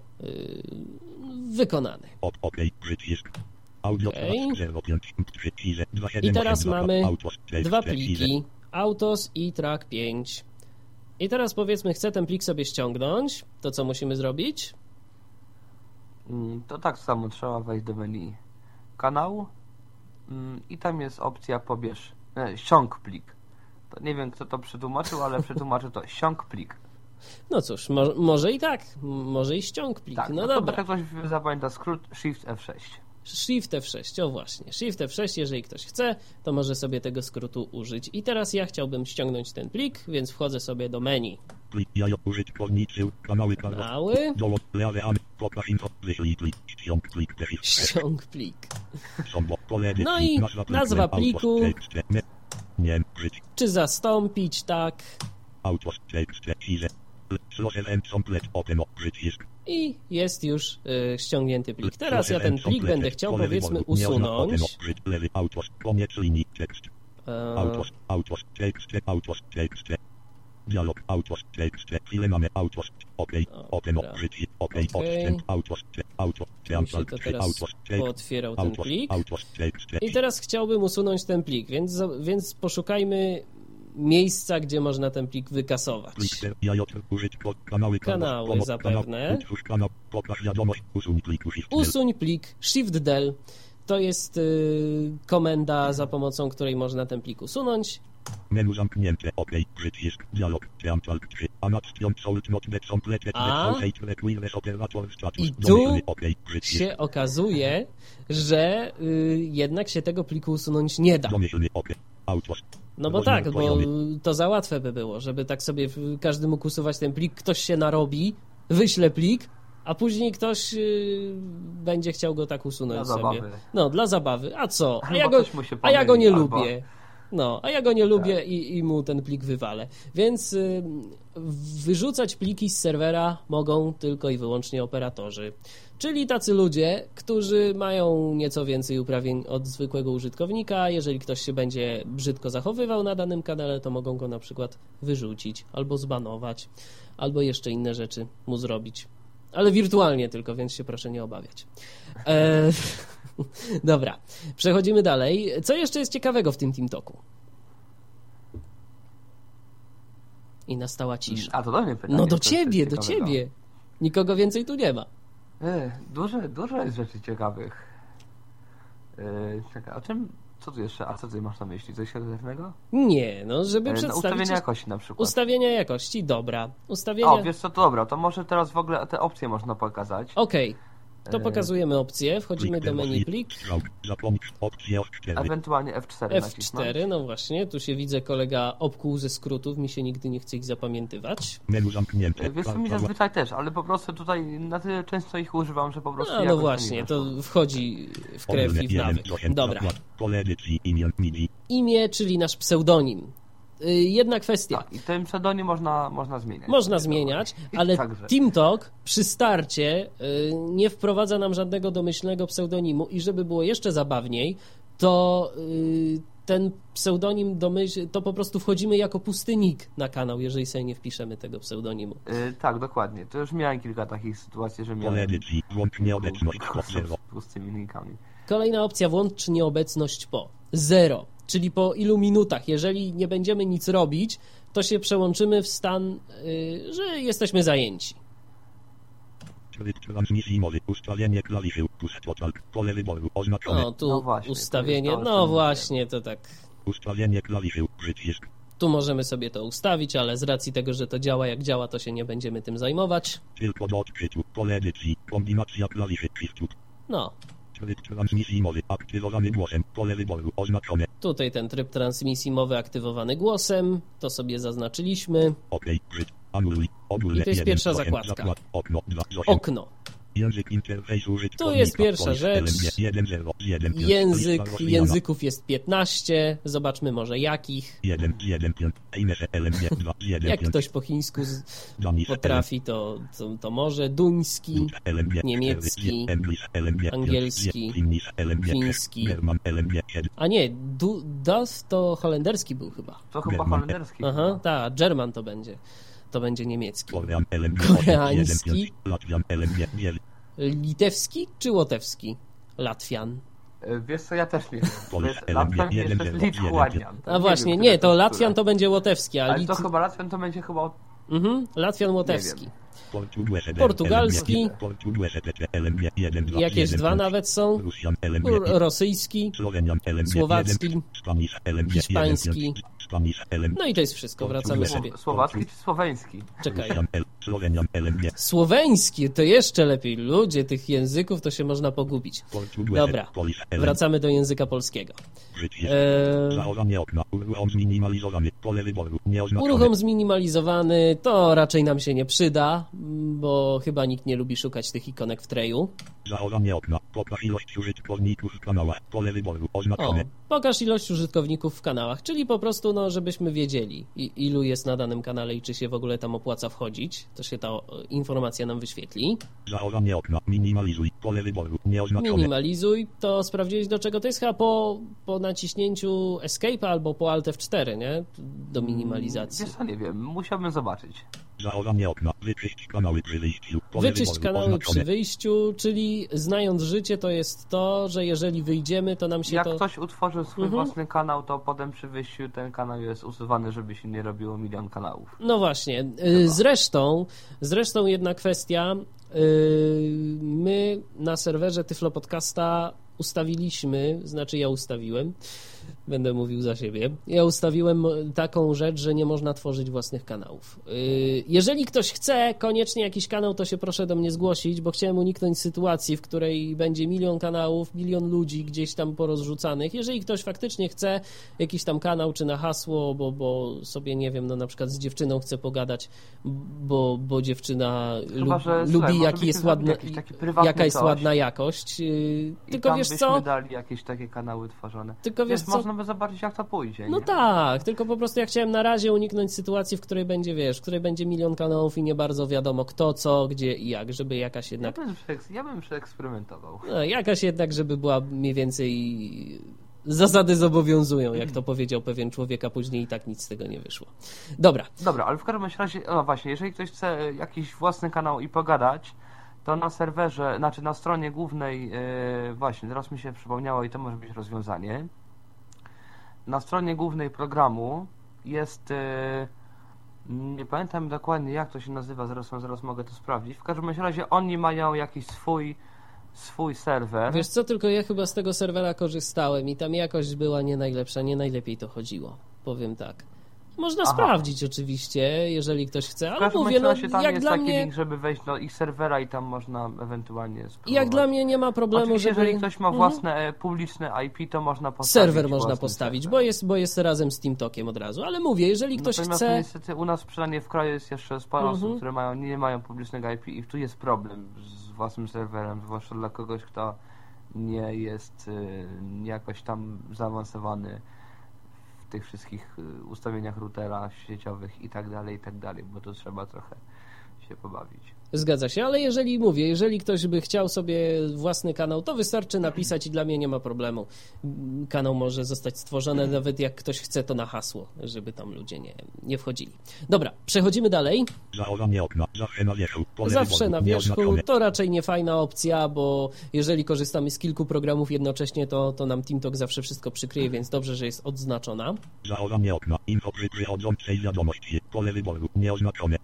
wykonany. O- OK, przycisk. Audio Okej. track 05, przycisk, 27, I teraz 8, mamy dwa pliki, Autos i Track 5. I teraz powiedzmy, chcę ten plik sobie ściągnąć. To co musimy zrobić? Mm, To tak samo trzeba wejść do menu kanału mm, i tam jest opcja pobierz, e, ściąg plik. To nie wiem kto to przetłumaczył, ale przetłumaczył to ściąg plik. No cóż, mo może i tak, może i ściąg plik. Tak, no to dobra. jak ktoś zapamięta skrót Shift F6. Shift F6, o właśnie. Shift F6, jeżeli ktoś chce, to może sobie tego skrótu użyć. I teraz ja chciałbym ściągnąć ten plik, więc wchodzę sobie do menu. Kanały, ściąg plik, No i nazwa pliku. Czy zastąpić, tak. I jest już y, ściągnięty plik. Teraz ja ten plik będę chciał powiedzmy usunąć. Lewy autos. Dialog, autos, tekst, chwilę mamy autos, ok, Dobra. przycisk, ok, odstęp, to teraz autos, tekst, pootwierał ten plik. I teraz chciałbym usunąć ten plik, więc, więc poszukajmy miejsca, gdzie można ten plik wykasować. Kanały, Kanały zapewne. Usuń plik Shift Del. To jest y, komenda, za pomocą której można ten plik usunąć. Menu zamknięte, ok, przycisk, dialog, Teamtalk 3, Anation Salt Not Be Completed? Website Requires Operator Status, I tu domyślny, ok, przycisk, Się okazuje, że y, jednak się tego pliku usunąć nie da. domyślny, ok, autos, No bo tak, bo to za łatwe by było, żeby tak sobie w- każdy mógł usuwać ten plik, ktoś się narobi, wyśle plik, a później ktoś y, będzie chciał go tak usunąć Dla sobie. zabawy. No, dla zabawy. A co? A ja go, coś mu się a ja go nie albo- lubię. No, a ja go nie lubię i, i mu ten plik wywalę. Więc y, wyrzucać pliki z serwera mogą tylko i wyłącznie operatorzy. Czyli tacy ludzie, którzy mają nieco więcej uprawnień od zwykłego użytkownika. Jeżeli ktoś się będzie brzydko zachowywał na danym kanale, to mogą go na przykład wyrzucić albo zbanować, albo jeszcze inne rzeczy mu zrobić. Ale wirtualnie tylko, więc się proszę nie obawiać. E, [LAUGHS] [LAUGHS] dobra, przechodzimy dalej. Co jeszcze jest ciekawego w tym TeamTalku? I nastała cisza. A to do mnie pytanie. No do ciebie, do ciekawego? ciebie. Nikogo więcej tu nie ma. E, dużo, dużo jest rzeczy ciekawych. E, czekaj, a czym, co tu jeszcze, a co ty masz na myśli? Coś charakternego? Nie, no żeby E, no, przedstawić... ustawienia jakości na przykład. Ustawienia jakości, dobra. Ustawienia... O, wiesz co, to dobra, to może teraz w ogóle te opcje można pokazać. Okej, to pokazujemy opcję, wchodzimy do menu plik, strzał, zapomnij, opcję F4, Ewentualnie F4 nacisnąć. F4, no właśnie, tu się widzę kolega obkłuł ze skrótów, mi się nigdy nie chce ich zapamiętywać. menu zamknięte, Wiesz co, mi zazwyczaj też, ale po prostu tutaj na tyle często ich używam, że po prostu No, no właśnie, to wchodzi w krew i w nawyk. Dobra, imię, czyli nasz pseudonim. Y, Jedna kwestia. Tak, i ten pseudonim można, można zmieniać. Można zmieniać, ale [LAUGHS] Także. TeamTalk przy starcie y, nie wprowadza nam żadnego domyślnego pseudonimu i żeby było jeszcze zabawniej, to y, ten pseudonim domyśl, to po prostu wchodzimy jako pusty nick na kanał, jeżeli sobie nie wpiszemy tego pseudonimu. Yy, tak, dokładnie. To już miałem kilka takich sytuacji, że miałem włącz nieobecność [LAUGHS] z pustymi linkami. Kolejna opcja, włącz nieobecność po. Zero, czyli po ilu minutach. Jeżeli nie będziemy nic robić, to się przełączymy w stan, yy, że jesteśmy zajęci. Ustalenie klawiszy, pole wyboru, oznaczone. No, tu no właśnie, ustawienie, to no właśnie, to tak. Ustalenie klawiszy, przycisk. Tu możemy sobie to ustawić, ale z racji tego, że to działa jak działa, to się nie będziemy tym zajmować. Tylko do odczytu, pole edycji, kombinacja klawiszy, przycisk. No. Tryb transmisji mowy aktywowany głosem, pole wyboru oznaczone. Tutaj ten tryb transmisji mowy aktywowany głosem, to sobie zaznaczyliśmy. OK, anuluj, I to jest pierwsza zakładka. Okno. Język interfejsu Tu jest pierwsza rzecz. Język języków jest 15. Zobaczmy może jakich. Jak ktoś po chińsku potrafi, to, to, to może. Duński, niemiecki, angielski, fiński. A nie, du, das to holenderski był chyba. To chyba holenderski. Aha, tak, German to będzie to będzie niemiecki. Koreański. Litewski czy łotewski? Latwian. E, wiesz co, ja też nie wiem. Latwian jest Lithuanian. A właśnie, nie, to Latwian to będzie łotewski. A Ale to chyba Latwian to będzie chyba... Mhm, Latwian łotewski. Portugalski. Jakieś dwa nawet są. Rosyjski, słowacki, hiszpański. No i to jest wszystko, wracamy sobie. Słowacki czy słoweński? Czekaj. Słoweński, to jeszcze lepiej. Ludzie, tych języków to się można pogubić. Dobra, wracamy do języka polskiego. Uruchom zminimalizowany to raczej nam się nie przyda, bo chyba nikt nie lubi szukać tych ikonek w treju. Zachowanie okna. Pokaż ilość użytkowników w kanałach. Pole wyboru oznaczone. O, pokaż ilość użytkowników w kanałach, czyli po prostu, no, żebyśmy wiedzieli, ilu jest na danym kanale i czy się w ogóle tam opłaca wchodzić. To się ta informacja nam wyświetli. Zachowanie okna. Minimalizuj. Pole wyboru nieoznaczone. Minimalizuj. To sprawdziłeś do czego to jest? Chyba po, po naciśnięciu Escape albo po Alt F4, nie? Do minimalizacji. Wiesz nie wiem. Musiałbym zobaczyć. Zachowanie okna. Wyczyść kanały przy wyjściu. Wyczyść kanały przy wyjściu, czyli znając życie, to jest to, że jeżeli wyjdziemy, to nam się Jak to... Jak ktoś utworzył swój mhm. własny kanał, to potem przy wyjściu ten kanał jest usuwany, żeby się nie robiło milion kanałów. No właśnie. Chyba. Zresztą, zresztą jedna kwestia. Y, my na serwerze Tyflo Podcasta ustawiliśmy, znaczy ja ustawiłem, będę mówił za siebie. Ja ustawiłem taką rzecz, że nie można tworzyć własnych kanałów. Y, jeżeli ktoś chce koniecznie jakiś kanał, to się proszę do mnie zgłosić, bo chciałem uniknąć sytuacji, w której będzie milion kanałów, milion ludzi gdzieś tam porozrzucanych. Jeżeli ktoś faktycznie chce jakiś tam kanał, czy na hasło, bo, bo sobie, nie wiem, no na przykład z dziewczyną chce pogadać, bo, bo dziewczyna Chyba, że, lubi, słuchaj, jaki jest ładna, jaka jest coś. ładna jakość. Y, tylko wiesz co? dali jakieś takie kanały tworzone. Tylko wiesz Więc co? Można by zobaczyć, jak to pójdzie. No nie? tak, tylko po prostu ja chciałem na razie uniknąć sytuacji, w której będzie, wiesz, w której będzie milion kanałów i nie bardzo wiadomo kto, co, gdzie i jak, żeby jakaś jednak... Ja bym, ja bym przeeksperymentował. No, jakaś jednak, żeby była mniej więcej... Zasady zobowiązują, jak to powiedział pewien człowiek, a później i tak nic z tego nie wyszło. Dobra. Dobra, ale w każdym razie, no właśnie, jeżeli ktoś chce jakiś własny kanał i pogadać, to na serwerze, znaczy na stronie głównej, yy, właśnie, teraz mi się przypomniało i to może być rozwiązanie. Na stronie głównej programu jest, yy, nie pamiętam dokładnie jak to się nazywa, zaraz, zaraz mogę to sprawdzić. W każdym razie oni mają jakiś swój swój serwer. Wiesz co, tylko ja chyba z tego serwera korzystałem i tam jakość była nie najlepsza, nie najlepiej to chodziło, powiem tak. Można Aha. sprawdzić oczywiście, jeżeli ktoś chce, ale mówię, no, tam jak jest dla taki mnie... link, żeby wejść do ich serwera i tam można ewentualnie spróbować. Jak dla mnie nie ma problemu, Oczywiście, żeby... jeżeli ktoś ma Mhm. własne e, publiczne IP, to można postawić Serwer można postawić, serwer. bo jest, bo jest razem z TeamTalkiem od razu, ale mówię, jeżeli ktoś Natomiast chce... niestety u nas przynajmniej w kraju jest jeszcze sporo Mhm. osób, które mają, nie mają publicznego IP i tu jest problem z własnym serwerem, zwłaszcza dla kogoś, kto nie jest y, jakoś tam zaawansowany tych wszystkich y, ustawieniach routera sieciowych i tak dalej, i tak dalej, bo to trzeba trochę się pobawić. Zgadza się, ale jeżeli mówię, jeżeli ktoś by chciał sobie własny kanał, to wystarczy napisać i dla mnie nie ma problemu. Kanał może zostać stworzony, nawet jak ktoś chce to na hasło, żeby tam ludzie nie, nie wchodzili. Dobra, przechodzimy dalej. Zawsze na wierzchu. To raczej nie fajna opcja, bo jeżeli korzystamy z kilku programów jednocześnie, to, to nam TeamTalk zawsze wszystko przykryje, więc dobrze, że jest odznaczona.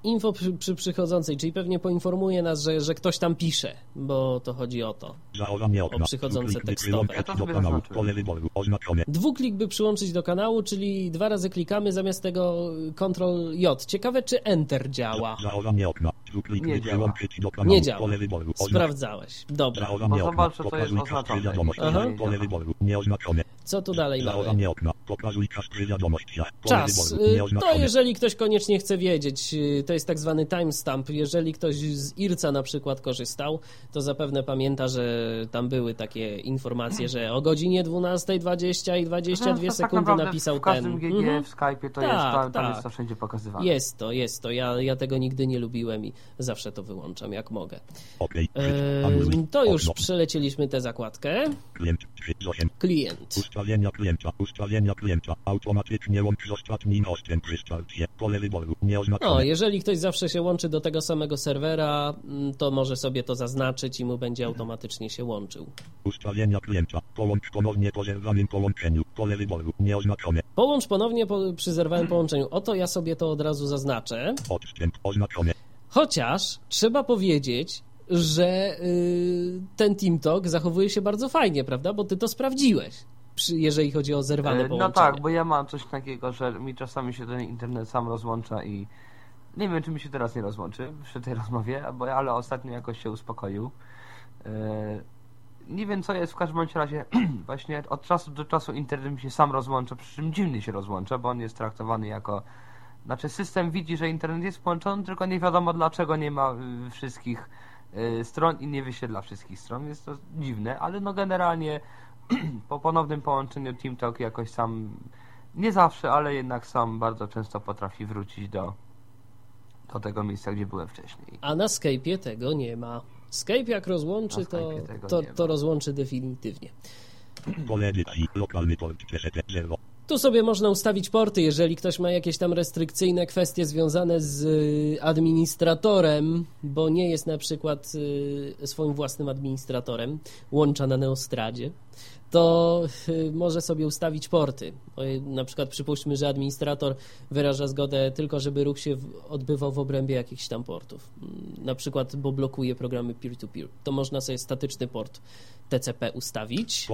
Info przy, przy przychodzącej, czyli pewnie po informuje nas, że, że ktoś tam pisze, bo to chodzi o to. O przychodzące tekstowe. Dwuklik by przyłączyć do kanału, czyli dwa razy klikamy zamiast tego Ctrl J. Ciekawe, czy Enter działa. Nie działa. Nie działa. Sprawdzałeś. Dobra. Bo zobacz, co jest oznaczone. Co tu dalej mamy? Czas. To jeżeli ktoś koniecznie chce wiedzieć, y, to jest tak zwany timestamp. Jeżeli ktoś z IRCA na przykład korzystał, to zapewne pamięta, że tam były takie informacje, że o godzinie 12.20 i 22 no, tak sekundy tak napisał w każdym GG mhm. w Skype'ie to tak, jest, tam, tak. jest to wszędzie pokazywane. Jest to, jest to. Ja, ja tego nigdy nie lubiłem i zawsze to wyłączam, jak mogę. E, to już przelecieliśmy tę zakładkę. Klient. Ustalenia klienta, ustalenia klienta. Automatycznie łącz z ostatnim hostem krystalcie. Pole wyboru, nieoznaczone. No, jeżeli ktoś zawsze się łączy do tego samego serwera, mm, to może sobie to zaznaczyć i mu będzie automatycznie się łączył. Ustalenia klienta. Połącz ponownie po zerwanym połączeniu. Pole wyboru, nieoznaczone. Połącz ponownie po, przy zerwanym połączeniu. Oto ja sobie to od razu zaznaczę. Odstęp oznaczone. Chociaż trzeba powiedzieć, że yy, ten TeamTalk zachowuje się bardzo fajnie, prawda? Bo ty to sprawdziłeś jeżeli chodzi o zerwane połączenie. No tak, bo ja mam coś takiego, że mi czasami się ten internet sam rozłącza i nie wiem, czy mi się teraz nie rozłączy przy tej rozmowie, bo, ale ostatnio jakoś się uspokoił. E, nie wiem, co jest, w każdym razie [CLEARS THROAT] właśnie od czasu do czasu internet mi się sam rozłącza, przy czym dziwnie się rozłącza, bo on jest traktowany jako znaczy system widzi, że internet jest połączony, tylko nie wiadomo dlaczego nie ma y, wszystkich y, stron i nie wyświetla wszystkich stron. Jest to dziwne, ale no generalnie [CLEARS THROAT] po ponownym połączeniu TeamTalk jakoś sam, nie zawsze, ale jednak sam bardzo często potrafi wrócić do, do tego miejsca, gdzie byłem wcześniej. A na Skype'ie tego nie ma. Skype jak rozłączy, to, to, to rozłączy definitywnie. tu sobie można ustawić porty, jeżeli ktoś ma jakieś tam restrykcyjne kwestie związane z y, administratorem, bo nie jest na przykład y, swoim własnym administratorem, łącza na Neostradzie, to y, może sobie ustawić porty. Na przykład przypuśćmy, że administrator wyraża zgodę tylko, żeby ruch się odbywał w obrębie jakichś tam portów. Mm, na przykład, bo blokuje programy peer-to-peer. -peer. To można sobie statyczny port TCP ustawić.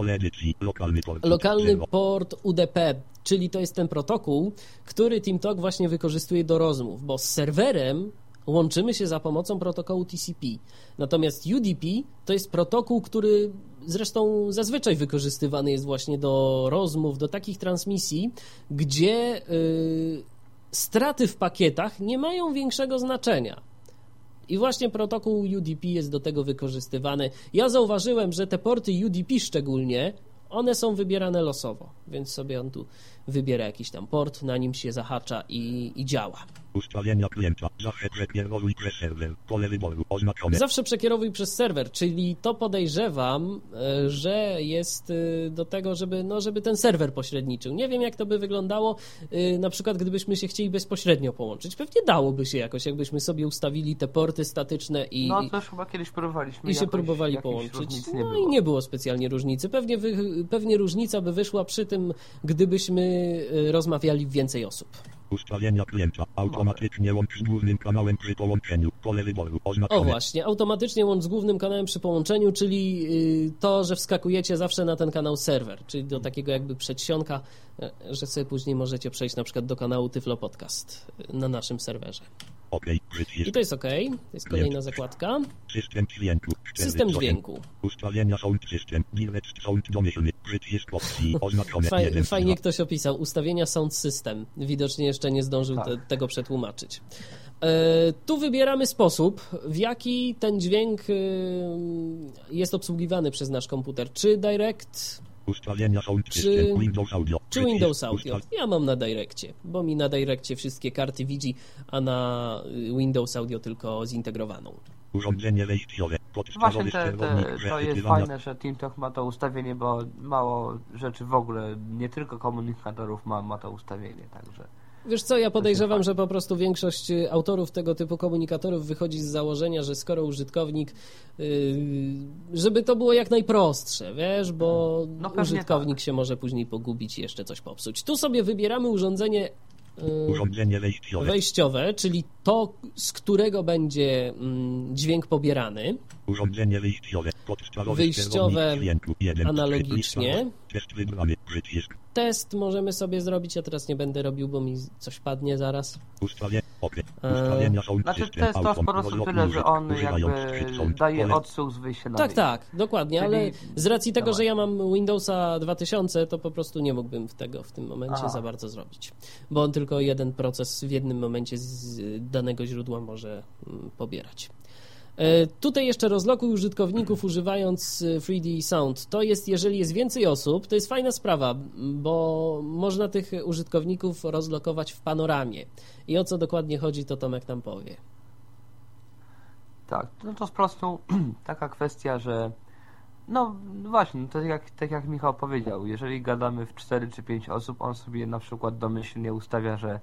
Lokalny port. Lokalny port UDP, czyli to jest ten protokół, który TeamTalk właśnie wykorzystuje do rozmów, bo z serwerem łączymy się za pomocą protokołu TCP. Natomiast UDP to jest protokół, który zresztą zazwyczaj wykorzystywany jest właśnie do rozmów, do takich transmisji, gdzie yy, straty w pakietach nie mają większego znaczenia. I właśnie protokół UDP jest do tego wykorzystywany. Ja zauważyłem, że te porty UDP szczególnie, one są wybierane losowo, więc sobie on tu wybiera jakiś tam port, na nim się zahacza i, i działa. Ustawienia klienta. Zawsze przekierowuj przez serwer. Pole wyboru oznaczone. Zawsze przekierowuj przez serwer, czyli to podejrzewam, e, że jest e, do tego, żeby, no, żeby ten serwer pośredniczył. Nie wiem, jak to by wyglądało, e, na przykład gdybyśmy się chcieli bezpośrednio połączyć. Pewnie dałoby się jakoś, jakbyśmy sobie ustawili te porty statyczne i... No to już chyba kiedyś próbowaliśmy. I się próbowali połączyć. No i nie było specjalnie różnicy. Pewnie, wy, pewnie różnica by wyszła przy tym, gdybyśmy rozmawiali więcej osób. Ustawienia klienta. Automatycznie łącz z głównym kanałem przy połączeniu. Pole wyboru. Oznaczone. O właśnie, automatycznie łącz z głównym kanałem przy połączeniu, czyli y, to, że wskakujecie zawsze na ten kanał serwer, czyli do takiego jakby przedsionka, e, że sobie później możecie przejść na przykład do kanału Tyflo Podcast na naszym serwerze. Okay. I to jest OK. To jest kolejna zakładka. System dźwięku. System dźwięku. Ustawienia sound system. Direct sound domyślny. Przycisk opcji. [LAUGHS] Oznaczone. Faj, fajnie ktoś opisał. Ustawienia sound system. Widocznie jeszcze nie zdążył tak. te, tego przetłumaczyć. E, tu wybieramy sposób, w jaki ten dźwięk e, jest obsługiwany przez nasz komputer. Czy direct, Ustawienia czy, Windows Audio. Czy Windows Audio. Ja mam na Direccie, bo mi na Direccie wszystkie karty widzi, a na y, Windows Audio tylko zintegrowaną. Urządzenie wejściowe. Właśnie te, te, to jest fajne, że TeamTalk ma to ustawienie, bo mało rzeczy w ogóle, nie tylko komunikatorów ma, ma to ustawienie, także... Wiesz co, ja podejrzewam, że po prostu większość y, autorów tego typu komunikatorów wychodzi z założenia, że skoro użytkownik, yy, żeby to było jak najprostsze, wiesz, bo no użytkownik tak. się może później pogubić i jeszcze coś popsuć. Tu sobie wybieramy urządzenie Y, wejściowe. czyli to, z którego będzie mm, dźwięk pobierany. Urządzenie wejściowe. Wyjściowe analogicznie. Test możemy sobie zrobić, ja teraz nie będę robił, bo mi coś padnie zaraz. Ustawienia są znaczy test to po prostu tyle, że on jakby daje odsłuch z Tak, tak, dokładnie, Czyli... ale z racji tego, że ja mam Windowsa 2000, to po prostu nie mógłbym tego w tym momencie Aha. za bardzo zrobić, bo on tylko jeden proces w jednym momencie z danego źródła może mm, pobierać. E, tutaj jeszcze rozlokuj użytkowników używając 3D e, Sound. To jest, jeżeli jest więcej osób, to jest fajna sprawa, bo można tych użytkowników rozlokować w panoramie. I o co dokładnie chodzi, to Tomek nam powie. Tak, no to po prostu [CLEARS THROAT] taka kwestia, że no właśnie, no to jak, tak jak Michał powiedział, jeżeli gadamy w 4 czy 5 osób, on sobie na przykład domyślnie ustawia, że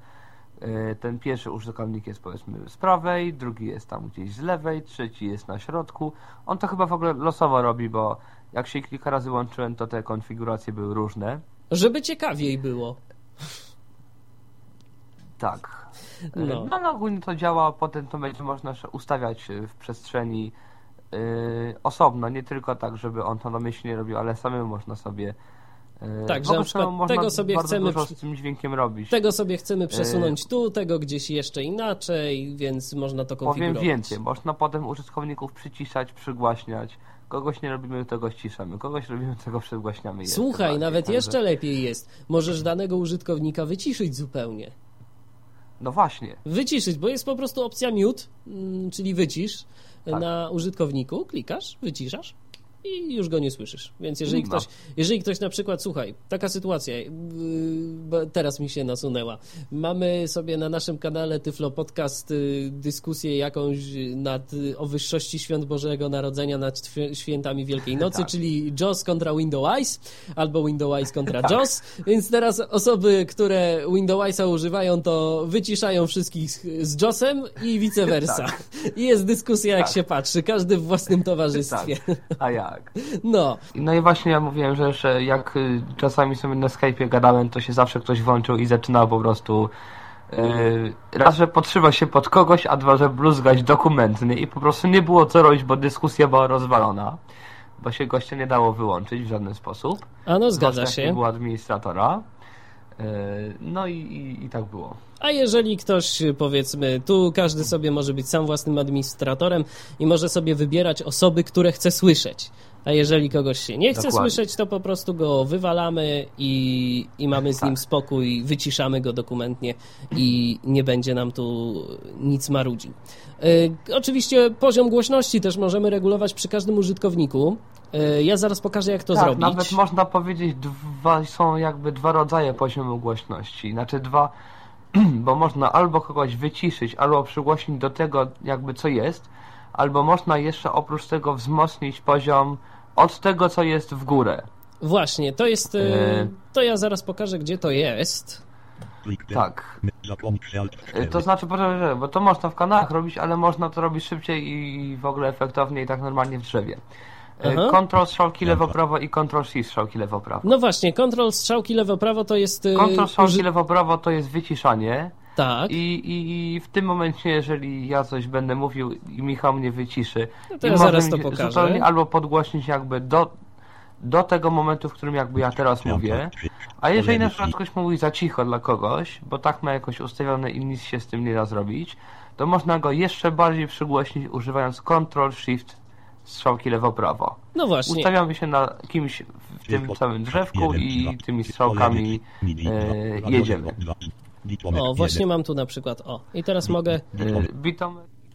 ten pierwszy użytkownik jest powiedzmy z prawej, drugi jest tam gdzieś z lewej, trzeci jest na środku. On to chyba w ogóle losowo robi, bo jak się kilka razy łączyłem, to te konfiguracje były różne. Żeby ciekawiej było. Tak. E, no, no, no ogólnie to działa, potem to będzie można ustawiać w przestrzeni yy, osobno, nie tylko tak, żeby on to domyślnie robił, ale samemu można sobie E, tak, że na przykład tego sobie chcemy z tym dźwiękiem robić. Tego sobie chcemy przesunąć tu, tego gdzieś jeszcze inaczej, więc można to konfigurować. Powiem więcej, można potem użytkowników przyciszać, przygłaśniać. Kogoś nie robimy, tego ściszamy. Kogoś robimy, tego przygłaśniamy. Słuchaj, bardziej, nawet także... jeszcze lepiej jest. Możesz danego użytkownika wyciszyć zupełnie. No właśnie. Wyciszyć, bo jest po prostu opcja mute, mm, czyli wycisz tak. na użytkowniku. Klikasz, wyciszasz i już go nie słyszysz. Więc jeżeli ktoś, jeżeli ktoś na przykład, słuchaj, taka sytuacja, yy, teraz mi się nasunęła. Mamy sobie na naszym kanale Tyflo Podcast yy, dyskusję jakąś nad, yy, o wyższości świąt Bożego Narodzenia nad świętami Wielkiej Nocy, tak. czyli JOS kontra Windows Eyes, albo Windows Eyes kontra [LAUGHS] tak. JOS. Więc teraz osoby, które Windows Eyesa używają, to wyciszają wszystkich z JOSem i vice versa. [LAUGHS] Tak. I jest dyskusja, jak tak. się patrzy, każdy w własnym [LAUGHS] towarzystwie. Tak. A ja tak. No. No i właśnie ja mówiłem, że, że jak y, czasami sobie na Skype'ie gadałem, to się zawsze ktoś włączył i zaczynał po prostu yy, raz, że podszywa się pod kogoś, a dwa, że bluzgać dokumentny i po prostu nie było co robić, bo dyskusja była rozwalona, bo się gościa nie dało wyłączyć w żaden sposób. A no zgadza się. Nie było administratora. Yy, no i, i, i tak było. A jeżeli ktoś, powiedzmy, tu każdy sobie może być sam własnym administratorem i może sobie wybierać osoby, które chce słyszeć. A jeżeli kogoś się nie chce Dokładnie. słyszeć, to po prostu go wywalamy i, i mamy z tak. nim spokój, wyciszamy go dokumentnie i nie będzie nam tu nic marudził. Yy, oczywiście poziom głośności też możemy regulować przy każdym użytkowniku. Yy, ja zaraz pokażę, jak to tak, zrobić. Nawet można powiedzieć, dwa, są jakby dwa rodzaje poziomu głośności. Znaczy dwa [CLEARS THROAT] bo można albo kogoś wyciszyć, albo przygłośnić do tego jakby co jest, albo można jeszcze oprócz tego wzmocnić poziom od tego, co jest w górę. Właśnie, to jest... E... To ja zaraz pokażę, gdzie to jest. Tak. E, to znaczy, bo to można w kanałach robić, ale można to robić szybciej i w ogóle efektowniej, tak normalnie w drzewie. Aha. Control strzałki lewo-prawo i Control Shift strzałki lewo-prawo. No właśnie, Control strzałki lewo-prawo to jest... Y, Control strzałki uży... lewo-prawo to jest wyciszanie. Tak. I, i, I w tym momencie, jeżeli ja coś będę mówił i Michał mnie wyciszy, no to ja zaraz to pokażę. Zupełnie albo podgłośnić jakby do, do tego momentu, w którym jakby ja teraz mówię, a jeżeli na przykład ktoś mówi za cicho dla kogoś, bo tak ma jakoś ustawione i nic się z tym nie da zrobić, to można go jeszcze bardziej przygłośnić używając Control Shift strzałki lewo-prawo. No właśnie. Ustawiamy się na kimś w tym samym drzewku i tymi strzałkami e, jedziemy. O, właśnie mam tu na przykład, o, i teraz mogę...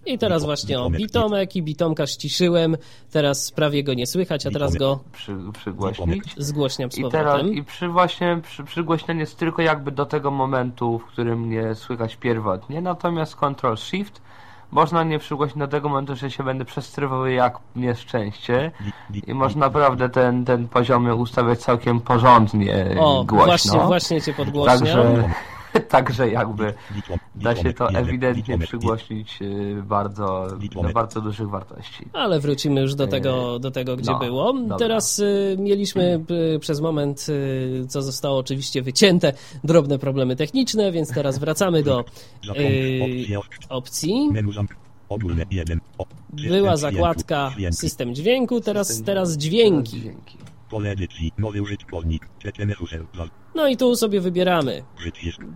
I teraz właśnie o, bitomek. I bitomka ściszyłem, teraz prawie go nie słychać, a teraz go przy, przygłośnić. Zgłośniam z I teraz I przy właśnie przy, przygłośnienie jest tylko jakby do tego momentu, w którym nie słychać pierwotnie, natomiast Ctrl Shift można nie przygłosić do tego momentu, że się będę przestrywał jak nieszczęście. I można naprawdę ten, ten poziomy ustawiać całkiem porządnie o, głośno. Właśnie, właśnie cię podgłośniam. Także [LAUGHS] Także jakby da się to ewidentnie przygłośnić y, bardzo, do bardzo dużych wartości. Ale wrócimy już do y, tego, do tego gdzie no, było. Dobra. Teraz y, mieliśmy przez moment, co zostało oczywiście wycięte, drobne problemy techniczne, więc teraz wracamy do y, opcji. Była zakładka system dźwięku, teraz, teraz dźwięki. No i tu sobie wybieramy.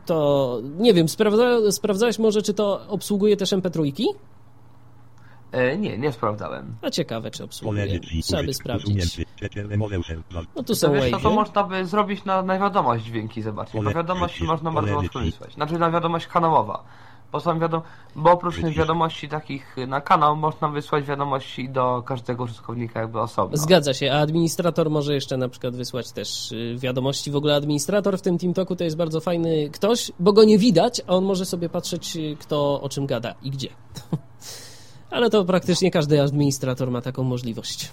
To nie wiem, sprawdza, sprawdzałeś może, czy to obsługuje też MP3? E, nie, nie sprawdzałem. A ciekawe, czy obsługuje. Trzeba by sprawdzić. No tu są to, wiesz, to, to można by zrobić na, na wiadomość dźwięki, zobaczcie. Na wiadomość można bardzo łatwo wysłać. Znaczy na wiadomość kanałowa. Bo, są wiadom bo oprócz tych wiadomości takich na kanał można wysłać wiadomości do każdego użytkownika jakby osobno. Zgadza się, a administrator może jeszcze na przykład wysłać też y, wiadomości. W ogóle administrator w tym TeamTalku to jest bardzo fajny ktoś, bo go nie widać, a on może sobie patrzeć y, kto o czym gada i gdzie. [LAUGHS] ale to praktycznie każdy administrator ma taką możliwość.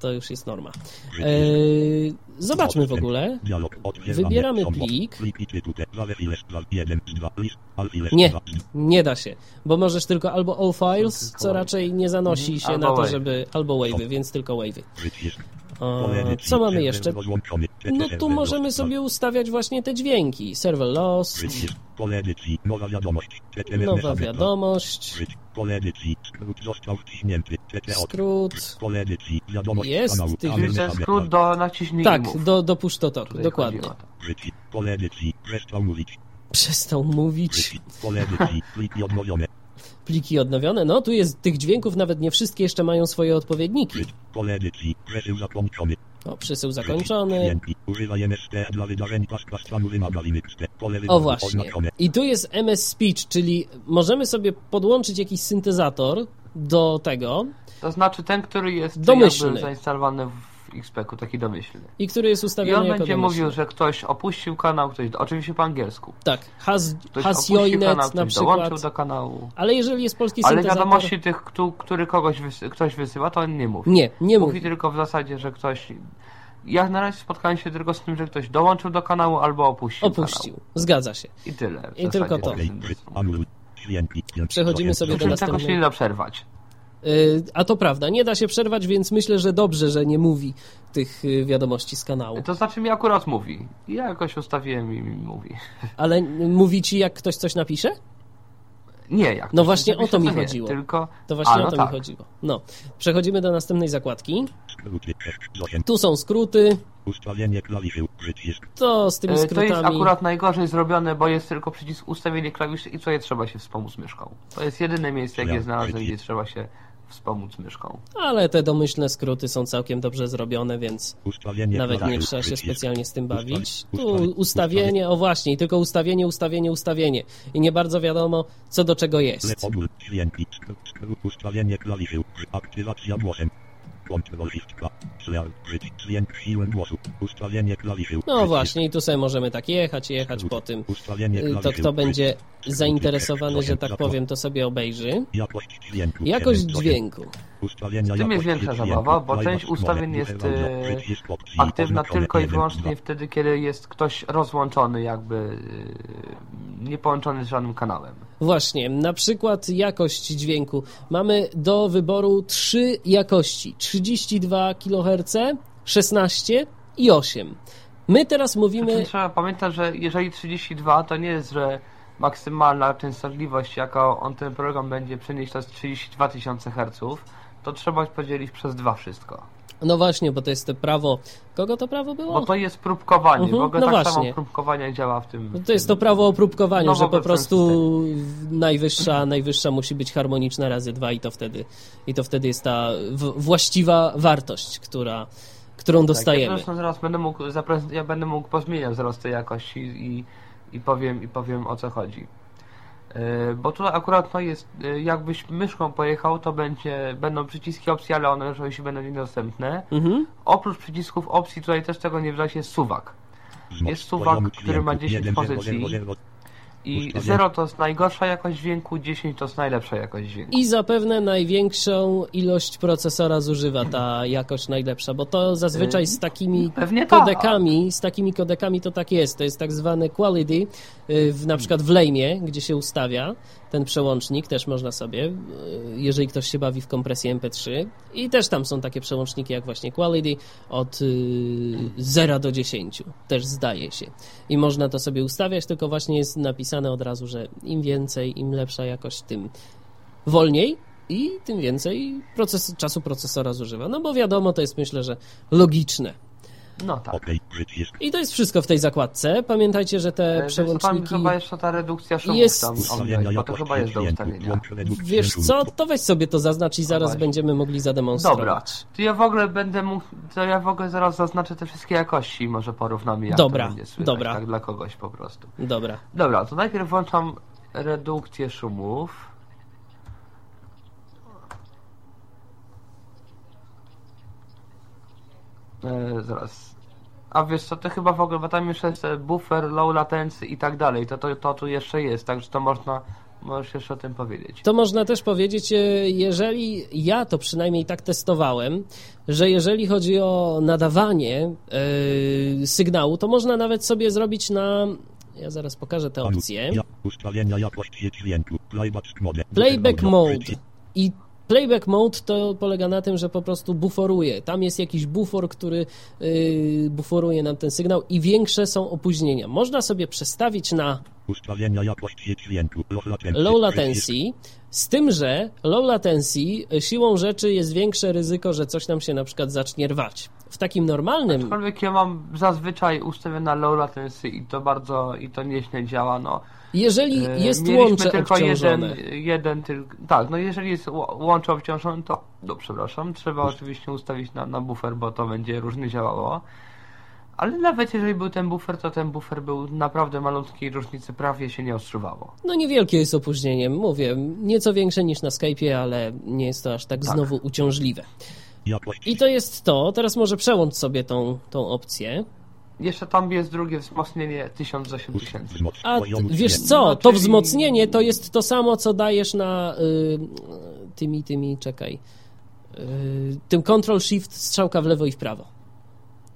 To już jest norma. Eee, zobaczmy w ogóle. Wybieramy plik. Nie, nie da się, bo możesz tylko albo all files, co raczej nie zanosi się na to, żeby albo wave'y, więc tylko Co mamy jeszcze? No tu możemy sobie ustawiać właśnie te dźwięki. Server loss. Nowa wiadomość. Nowa wiadomość. Skrót. Jest tych... skrót do naciśnij Tak, do, do push to talk, dokładnie. Przestał mówić. [LAUGHS] Pliki odnowione. No, tu jest tych dźwięków, nawet nie wszystkie jeszcze mają swoje odpowiedniki. O, przesył zakończony. O właśnie. I tu jest MS Speech, czyli możemy sobie podłączyć jakiś syntezator do tego. To znaczy ten, który jest domyślny. zainstalowany w XP-ku, taki domyślny. I który jest ustawiony I on będzie domyślny. mówił, że ktoś opuścił kanał, ktoś, oczywiście po angielsku. Tak, has, ktoś has joined kanał, na przykład. dołączył do kanału. Ale jeżeli jest polski Ale syntezator... wiadomości tych, który kogoś wysy, ktoś wysyła, to on nie mówi. Nie, nie mówi. Mówi tylko w zasadzie, że ktoś... Ja na razie spotkałem się tylko z tym, że ktoś dołączył do kanału albo opuścił Opuścił, kanał. zgadza się. I tyle. I tylko to. Przechodzimy sobie do następnego. tego się nie da przerwać. Y, a to prawda, nie da się przerwać, więc myślę, że dobrze, że nie mówi tych y, wiadomości z kanału. To znaczy mi akurat mówi. Ja jakoś ustawiłem i mi mówi. [LAUGHS] Ale mówi ci, jak ktoś coś napisze? Nie, jak No właśnie o to mi chodziło. tylko... To właśnie A, no o to tak. mi chodziło. No, przechodzimy do następnej zakładki. Tu są skróty. Ustawienie klawiszy, przycisk. To z tymi E, skrótami... To jest akurat najgorzej zrobione, bo jest tylko przycisk ustawienie klawiszy i tutaj trzeba się wspomóc myszką. To jest jedyne miejsce, jakie znalazłem, gdzie trzeba się wspomóc myszką. Ale te domyślne skróty są całkiem dobrze zrobione, więc Ustawienie nawet nie trzeba się specjalnie z tym bawić. Tu ustawi- ustawienie, o właśnie, tylko ustawienie, ustawienie, ustawienie. I nie bardzo wiadomo, co do czego jest. Ustawienie klawiszy, aktywacja głosem. No właśnie, i tu sobie możemy tak jechać, jechać po tym. Y, To kto będzie zainteresowany, że tak powiem, to sobie obejrzy. Jakość dźwięku. Jakość 7%. dźwięku. Ustawienia Z tym jest większa zabawa, bo część ustawień jest e, aktywna tylko i 1, wyłącznie 2. wtedy, kiedy jest ktoś rozłączony, jakby e, nie połączony z żadnym kanałem. Właśnie, na przykład jakość dźwięku. Mamy do wyboru trzy jakości: 32 kHz, 16 i 8. My teraz mówimy. Znaczy, trzeba pamiętać, że jeżeli 32 to nie jest, że maksymalna częstotliwość, jaką on ten program będzie przenieść, to jest 32 tysiące Hz, to trzeba podzielić przez dwa wszystko. No właśnie, bo to jest to prawo. Kogo to prawo było? Bo to jest próbkowanie. Mhm, w no tak właśnie. samo próbkowanie działa w tym. No to jest to prawo o próbkowaniu, No, że po prostu najwyższa, najwyższa musi być harmoniczna razy dwa i to wtedy, i to wtedy jest ta właściwa wartość, która, którą Tak, ja dostajemy. zresztą zaraz będę mógł ja będę mógł pozmieniać zaraz tej jakości i, i, powiem, i powiem o co chodzi. Yy, Bo tutaj akurat no jest, yy, jakbyś myszką pojechał, to będzie, będą przyciski opcji, ale one oczywiście będą niedostępne. Mhm. Oprócz przycisków opcji tutaj też tego nie widać jest suwak. Jest suwak, Poziom który ma dźwięku, 10 jeden, pozycji. I 0 to jest najgorsza jakość dźwięku, 10 to jest najlepsza jakość dźwięku. I zapewne największą ilość procesora zużywa ta jakość najlepsza, bo to zazwyczaj z takimi Pewnie kodekami, tak. z takimi kodekami to tak jest. To jest tak zwany quality, y, w, na przykład w Lame, gdzie się ustawia ten przełącznik, też można sobie, y, jeżeli ktoś się bawi w kompresję MP3. I też tam są takie przełączniki jak właśnie quality od 0 do 10, też zdaje się. I można to sobie ustawiać, tylko właśnie jest napisane od razu, że im więcej, im lepsza jakość, tym wolniej i tym więcej proces, czasu procesora zużywa. No bo wiadomo, to jest myślę, że logiczne. No tak. I to jest wszystko w tej zakładce. Pamiętajcie, że te e, przełączniki... chyba jeszcze ta redukcja szumów jest... tam bo to chyba jest do ustawienia. Wiesz co, to weź sobie to zaznacz i zaraz będziemy mogli zademonstrować. Dobra, to ja w ogóle będę mógł, to ja w ogóle zaraz zaznaczę te wszystkie jakości może porównamy jak dobra, to będzie słychać, dobra. tak dla kogoś po prostu. Dobra. Dobra, to najpierw włączam redukcję szumów. E, zaraz. A wiesz co, to chyba w ogóle, bo tam jeszcze jest buffer, low latency i tak dalej, to, to, to tu jeszcze jest, także to można, możesz jeszcze o tym powiedzieć. To można też powiedzieć, e, jeżeli ja to przynajmniej tak testowałem, że jeżeli chodzi o nadawanie yy, sygnału, to można nawet sobie zrobić na ja zaraz pokażę te opcje. Playback mode. I Playback mode to polega na tym, że po prostu buforuje. Tam jest jakiś bufor, który yy, buforuje nam ten sygnał i większe są opóźnienia. Można sobie przestawić na ustawienia jakości dźwięku low latency, low latency z tym, że low latency y, siłą rzeczy jest większe ryzyko, że coś nam się na przykład zacznie rwać. W takim normalnym... Aczkolwiek ja mam zazwyczaj ustawione na low latency i to bardzo, i to nieźle działa, no. Jeżeli e, jest Mieliśmy łącze tylko obciążone. jeden, jeden tylko, tak, no jeżeli jest łącze obciążone, to, no przepraszam, trzeba oczywiście ustawić na, na buffer, bo to będzie różnie działało. Ale nawet jeżeli był ten buffer, to ten buffer był naprawdę malutki i różnicy prawie się nie odczuwało. No niewielkie jest opóźnienie, mówię, nieco większe niż na Skype'ie, ale nie jest to aż tak, tak. znowu uciążliwe. I to jest to, teraz może przełącz sobie tą, tą opcję. Jeszcze tam jest drugie wzmocnienie 1000 za 7000. A wiesz co, no, to wzmocnienie to jest to samo, co dajesz na y, tymi, tymi, czekaj, y, tym Control Shift strzałka w lewo i w prawo.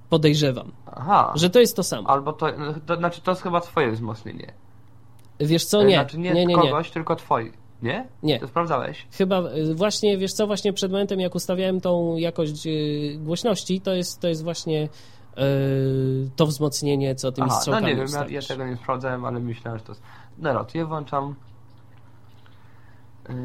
Podejrzewam. Aha. Że to jest to samo. Albo to, to znaczy to jest chyba twoje wzmocnienie. Wiesz co, nie. Znaczy nie, nie, nie kogoś, nie. tylko twoje. Nie? Nie. To sprawdzałeś? Chyba y, właśnie, wiesz co, właśnie przed momentem jak ustawiałem tą jakość głośności, to jest, to jest właśnie to wzmocnienie, co tymi Aha, strzałkami No nie wiem, ja, ja, tego nie sprawdzałem, ale myślałem, że to jest... Dobra, to ja włączam... Yy...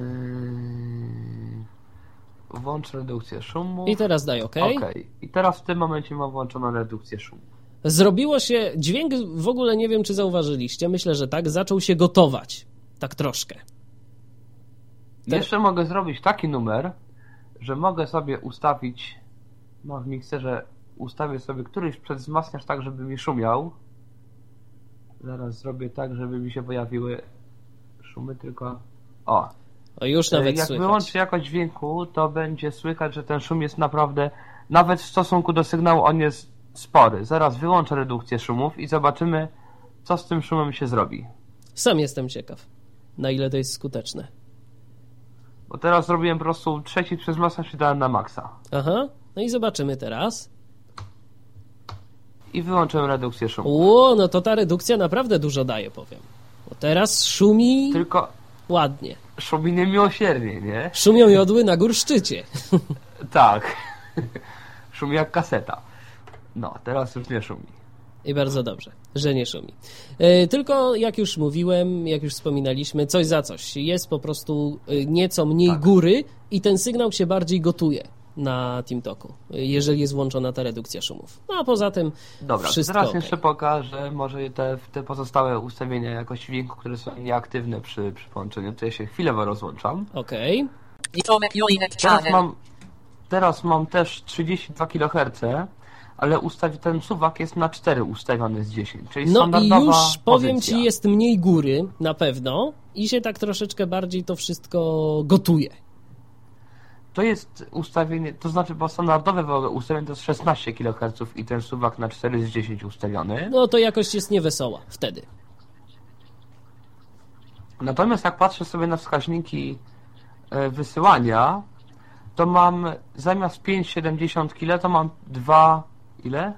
Włącz redukcję szumu. I teraz daj OK. OK. I teraz w tym momencie mam włączoną redukcję szumu. Zrobiło się, dźwięk w ogóle nie wiem, czy zauważyliście, myślę, że tak, zaczął się gotować. Tak troszkę. Jeszcze mogę zrobić taki numer, że mogę sobie ustawić no, w mikserze ustawię sobie któryś przedwzmacniacz tak, żeby mi szumiał. Zaraz zrobię tak, żeby mi się pojawiły szumy tylko... O! O, już nawet Jak słychać. wyłączę jakość dźwięku, to będzie słychać, że ten szum jest naprawdę, nawet w stosunku do sygnału, on jest spory. Zaraz wyłączę redukcję szumów i zobaczymy, co z tym szumem się zrobi. Sam jestem ciekaw, na ile to jest skuteczne. Bo teraz zrobiłem po prostu trzeci przez masę się dałem na maksa. Aha, no i zobaczymy teraz i wyłączyłem redukcję szumu. O, no to ta redukcja naprawdę dużo daje, powiem. Bo teraz szumi Tylko ładnie. Szumi niemiłosiernie, nie? Szumią jodły na górszczycie. [LAUGHS] tak. [LAUGHS] szumi jak kaseta. No, teraz już nie szumi. I bardzo dobrze, że nie szumi. Yy, tylko jak już mówiłem, jak już wspominaliśmy, coś za coś. Jest po prostu e, nieco mniej tak. góry i ten sygnał się bardziej gotuje na TeamTalku, jeżeli jest włączona ta redukcja szumów. No a poza tym Dobra, wszystko teraz okay. jeszcze pokażę może te, te pozostałe ustawienia jakości dźwięku, które są nieaktywne przy, przy połączeniu, to ja się chwilowo rozłączam. Okej. Okay. Teraz mam, teraz mam też 32 kHz, ale ustawi, ten suwak jest na 4 ustawiony z 10, czyli No i już powiem pozycja. Ci, jest mniej góry na pewno i się tak troszeczkę bardziej to wszystko gotuje. To jest ustawienie, to znaczy, bo standardowe ustawienie to jest 16 kHz i ten suwak na 4 z 10 ustawiony. No to jakość jest niewesoła wtedy. Natomiast jak patrzę sobie na wskaźniki e, wysyłania, to mam zamiast 5,70 kg to mam 2 ile?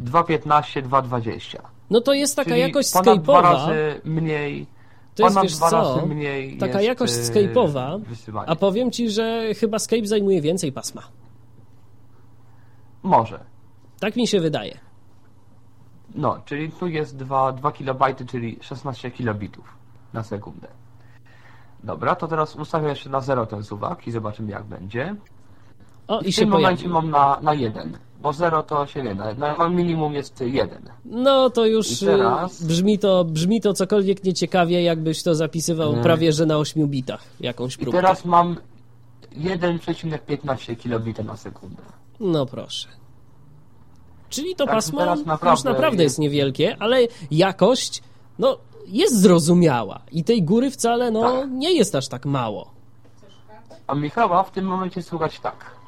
2,15, 2,20. No to jest taka Czyli jakość ponad Skype'owa. dwa razy mniej. To jest, wiesz co, taka jest, jakość e, Skype'owa, a powiem ci, że chyba Skype zajmuje więcej pasma. Może. Tak mi się wydaje. No, czyli tu jest 2, 2 KB, czyli 16 kilobitów na sekundę. Dobra, to teraz ustawię jeszcze na 0 ten suwak i zobaczymy jak będzie. O, i w się tym momencie mam na, na 1, bo 0 to się nie da. Na minimum jest 1. No to już I teraz? y, brzmi to, brzmi to cokolwiek nieciekawie, jakbyś to zapisywał Nie. prawie że na 8 bitach jakąś I próbkę. teraz mam 1,15 kilobita na sekundę. No proszę. Czyli to Także pasmo teraz już naprawdę naprawdę jest jest- niewielkie, ale jakość no, jest zrozumiała i tej góry wcale no, Tak. nie jest aż tak mało. A Michała w tym momencie słuchać tak.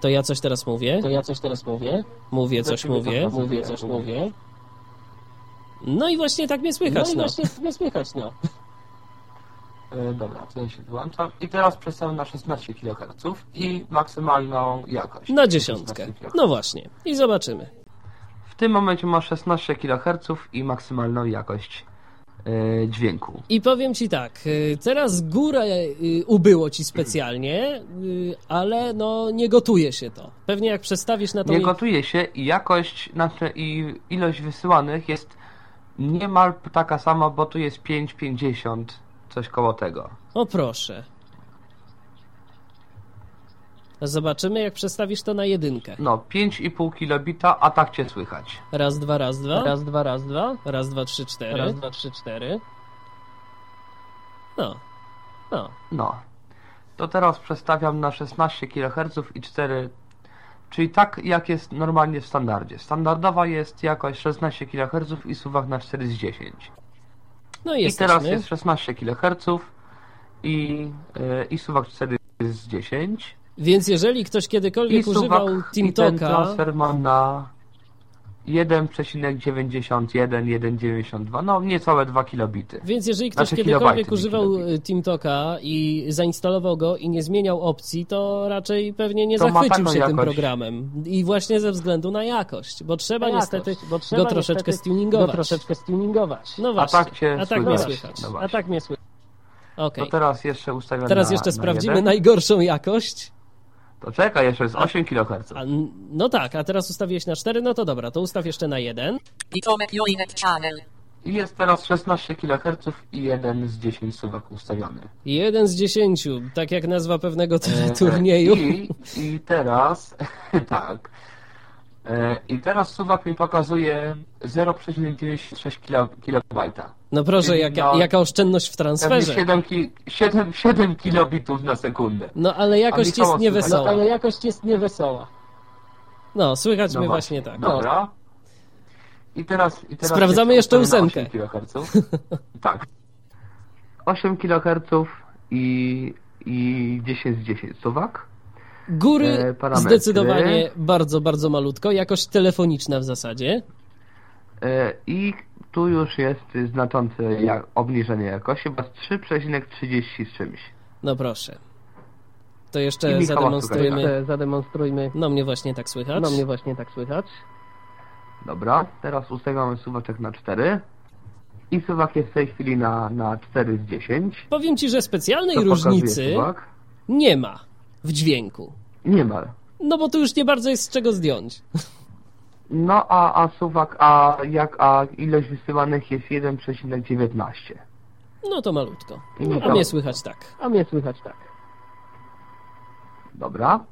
To ja coś teraz mówię? To ja coś teraz mówię? Mówię coś, mówię. to Mówię coś, mówię. No i właśnie tak mnie No słychać. i No, właśnie nie słychać, no. E, dobra, to ja się wyłączam. I teraz przestawiam na 16 kHz i maksymalną jakość. Na dziesiątkę. 16 kHz. No właśnie. I zobaczymy. W tym momencie ma 16 kHz i maksymalną jakość dźwięku. I powiem ci tak, y, teraz górę y, ubyło ci specjalnie, ale no nie gotuje się to. Pewnie jak przestawisz na to... Nie gotuje się i jakość, znaczy i ilość wysyłanych jest niemal taka sama, bo tu jest 5,50, coś koło tego. O proszę. Zobaczymy jak przestawisz to na jedynkę. No, 5,5 kilobita, a tak cię słychać. Raz, dwa, raz, dwa. Raz, dwa, raz, dwa. Raz, dwa, trzy, cztery. Raz, dwa, trzy, cztery. No. No. No. To teraz przestawiam na 16 kHz i 4, czyli tak jak jest normalnie w standardzie. Standardowa jest jakość 16 kHz i suwak na 4 z 10. No i I teraz jest 16 kHz i, yy, i suwak 4 z 10. Więc jeżeli ktoś I kiedykolwiek suwak używał i ten TeamTalka, transfer mam na 1,91, 1,92, no niecałe 2 kilobity. więc jeżeli ktoś Znaczy kiedykolwiek używał y, TeamTalka i zainstalował go i nie zmieniał opcji, to raczej pewnie nie To ma zachwycił się tym jakość. programem. I właśnie ze względu na jakość, bo trzeba Na niestety jakość, bo trzeba go troszeczkę stuningować. Go troszeczkę stuningować. No A właśnie. tak cię A tak mnie słychać. słychać. No A tak mnie słychać. Okej. To teraz jeszcze ustawiam Teraz na, jeszcze na sprawdzimy jeden. najgorszą jakość. To czekaj, jeszcze jest 8 kHz. A, no tak, a teraz ustawiłeś na 4, no to dobra, to ustaw jeszcze na 1. Tomek Jolinek Channel. I jest teraz 16 kHz i 1 z 10 suwak ustawiony. 1 z 10, tak jak nazwa pewnego E, turnieju. I, I teraz, [LAUGHS] tak. E, I teraz suwak mi pokazuje 0,96 kilo- kilobajta. No proszę, Czyli jaka, no, jaka oszczędność w transferze. 7, ki, 7, 7 kilobitów na sekundę. No ale jakość jest słychać? No, niewesoła. ale jakość jest niewesoła. No, słychać No mnie właśnie tak. Dobra. I teraz, i teraz Sprawdzamy jeszcze ósemkę. 8 kHz. [LAUGHS] tak. 8 kHz i, i 10 z 10 suwak. Góry E, parametry. zdecydowanie bardzo, bardzo malutko. Jakość telefoniczna w zasadzie. E, I tu już jest znaczące jak, obniżenie jakości, bo jest 3,30 z czymś. No proszę. To jeszcze. Jeszcze zademonstrujmy. No mnie właśnie tak słychać. No mnie właśnie tak słychać. Dobra, teraz ustawiamy suwaczek na 4. I suwak jest w tej chwili na, na 4 z 10. Powiem ci, że specjalnej różnicy nie ma w dźwięku. Nie ma. No bo tu już nie bardzo jest z czego zdjąć. No a, a suwak, a jak a ilość wysyłanych jest 1,19. No to malutko. No A mnie słychać tak. A mnie słychać tak. Dobra.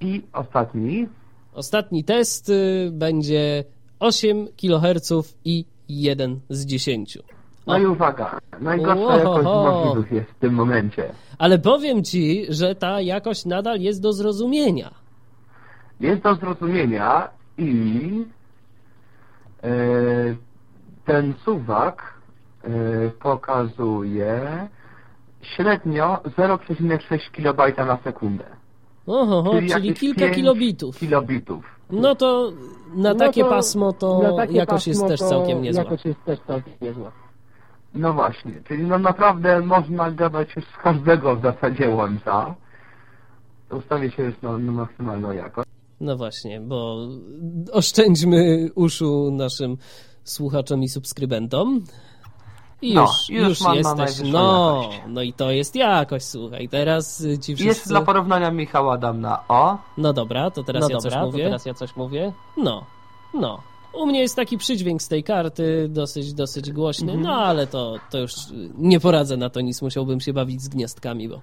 I ostatni. Ostatni test y, będzie 8 kHz i 1 z 10. No O. i uwaga, najgorsza Ohoho. jakość możliwych jest w tym momencie. Ale powiem ci, że ta jakość nadal jest do zrozumienia. Jest do zrozumienia i e, ten suwak e, pokazuje średnio 0,6 kB na sekundę. Oho, czyli, jakieś kilka 5 kilobitów. kilobitów. No to na No takie to pasmo to jakość jest pasmo też to całkiem niezła. Jakość jest też całkiem niezła. No właśnie, czyli no naprawdę można gadać już z każdego w zasadzie łącza. Ustawię się już na, na maksymalną jakość. No właśnie, bo oszczędźmy uszu naszym słuchaczom i subskrybentom. I No, już, już już, mam jesteś. najwyższą No, jakość. no i to jest jakość, słuchaj. Teraz y, ci wszyscy... Jest dla porównania Michała dam na O. No dobra, to teraz no ja dobra, coś mówię. teraz ja coś mówię. No, no. U mnie jest taki przydźwięk z tej karty, dosyć, dosyć głośny, Mhm. no ale to, to już nie poradzę na to nic, musiałbym się bawić z gniazdkami, bo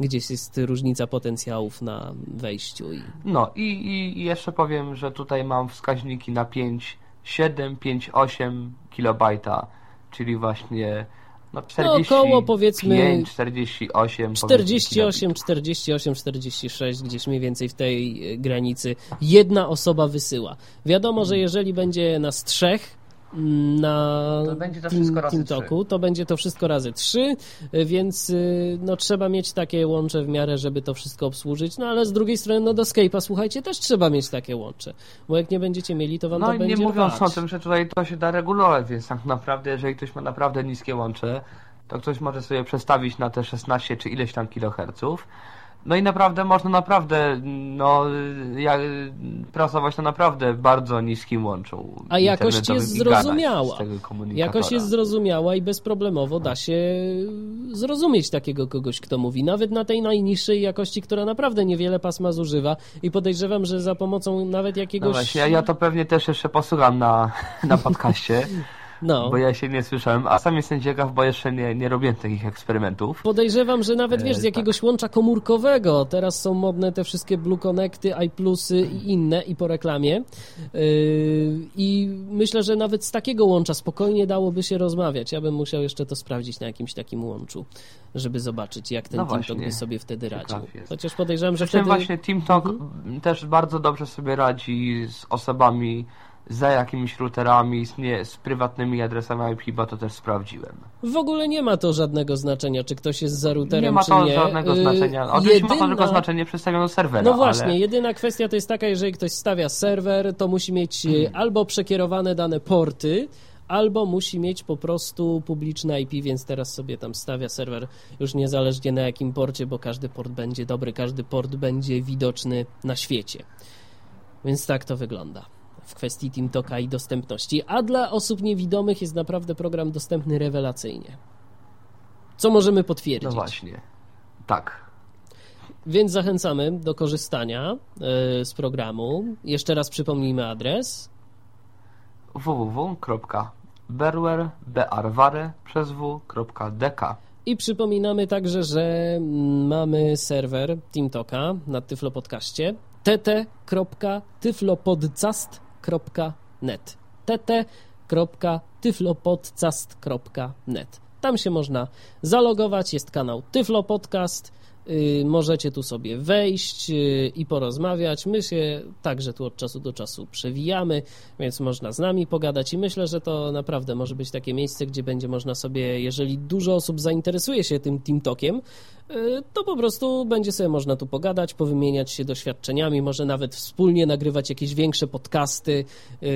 gdzieś jest różnica potencjałów na wejściu i No i, i i jeszcze powiem, że tutaj mam wskaźniki na 5, 7, 5, 8 kilobajta, czyli właśnie no 40, około, powiedzmy, 5, 48, 48, 48, 46, gdzieś mniej więcej w tej e, granicy jedna osoba wysyła. Wiadomo, że jeżeli będzie nas trzech na To będzie to Team- TeamTalku, to będzie to wszystko razy trzy, więc y, no, trzeba mieć takie łącze w miarę, żeby to wszystko obsłużyć, no ale z drugiej strony no, do Skype'a, słuchajcie, też trzeba mieć takie łącze, bo jak nie będziecie mieli, to wam No to i będzie nie mówiąc rwać. o tym, że tutaj to się da regulować, więc tak naprawdę, jeżeli ktoś ma naprawdę niskie łącze, to ktoś może sobie przestawić na te 16 czy ileś tam kiloherców. No i naprawdę można naprawdę no, jak, pracować na naprawdę bardzo niskim łączu. A jakość jest zrozumiała. Jakość jest zrozumiała i bezproblemowo da się zrozumieć takiego kogoś, kto mówi. Nawet na tej najniższej jakości, która naprawdę niewiele pasma zużywa i podejrzewam, że za pomocą nawet jakiegoś... No właśnie, ja, ja to pewnie też jeszcze posłucham na, na podcaście, [LAUGHS] No. bo ja się nie słyszałem, a sam jestem ciekaw, bo jeszcze nie, nie robiłem takich eksperymentów. Podejrzewam, że nawet wiesz, z E, jakiegoś łącza komórkowego. Teraz są modne te wszystkie Blue Connecty, iPlusy i inne i po reklamie. Yy, I myślę, że nawet z takiego łącza spokojnie dałoby się rozmawiać. Ja bym musiał jeszcze to sprawdzić na jakimś takim łączu, żeby zobaczyć, jak ten No TeamTalk właśnie. by sobie wtedy radził. Chociaż podejrzewam, że tym wtedy... właśnie TeamTalk też bardzo dobrze sobie radzi z osobami za jakimiś routerami, z, nie, z prywatnymi adresami IP, bo to też sprawdziłem. W ogóle nie ma to żadnego znaczenia, czy ktoś jest za routerem, nie ma czy to nie. żadnego Yy, znaczenia. Oczywiście ma to jedyna- tylko znaczenie przedstawione serwera, No właśnie, ale... jedyna kwestia to jest taka, jeżeli ktoś stawia serwer, to musi mieć e, Hmm. albo przekierowane dane porty, albo musi mieć po prostu publiczne IP, więc teraz sobie tam stawia serwer już niezależnie na jakim porcie, bo każdy port będzie dobry, każdy port będzie widoczny na świecie. Więc tak to wygląda w kwestii TeamTalka i dostępności. A dla osób niewidomych jest naprawdę program dostępny rewelacyjnie. Co możemy potwierdzić. No właśnie. Tak. Więc zachęcamy do korzystania e, z programu. Jeszcze raz przypomnijmy adres. www.berwer, bearware przez w.dk I przypominamy także, że mm, mamy serwer TeamTalka na Tyflo Podcaście tt.tyflopodcast.net tt.tyflopodcast.net Tam się można zalogować, jest kanał Tyflo Podcast, yy, możecie tu sobie wejść yy, i porozmawiać. My się także tu od czasu do czasu przewijamy, więc można z nami pogadać. I myślę, że to naprawdę może być takie miejsce, gdzie będzie można sobie, jeżeli dużo osób zainteresuje się tym TeamTalkiem, to po prostu będzie sobie można tu pogadać, powymieniać się doświadczeniami, może nawet wspólnie nagrywać jakieś większe podcasty, yy,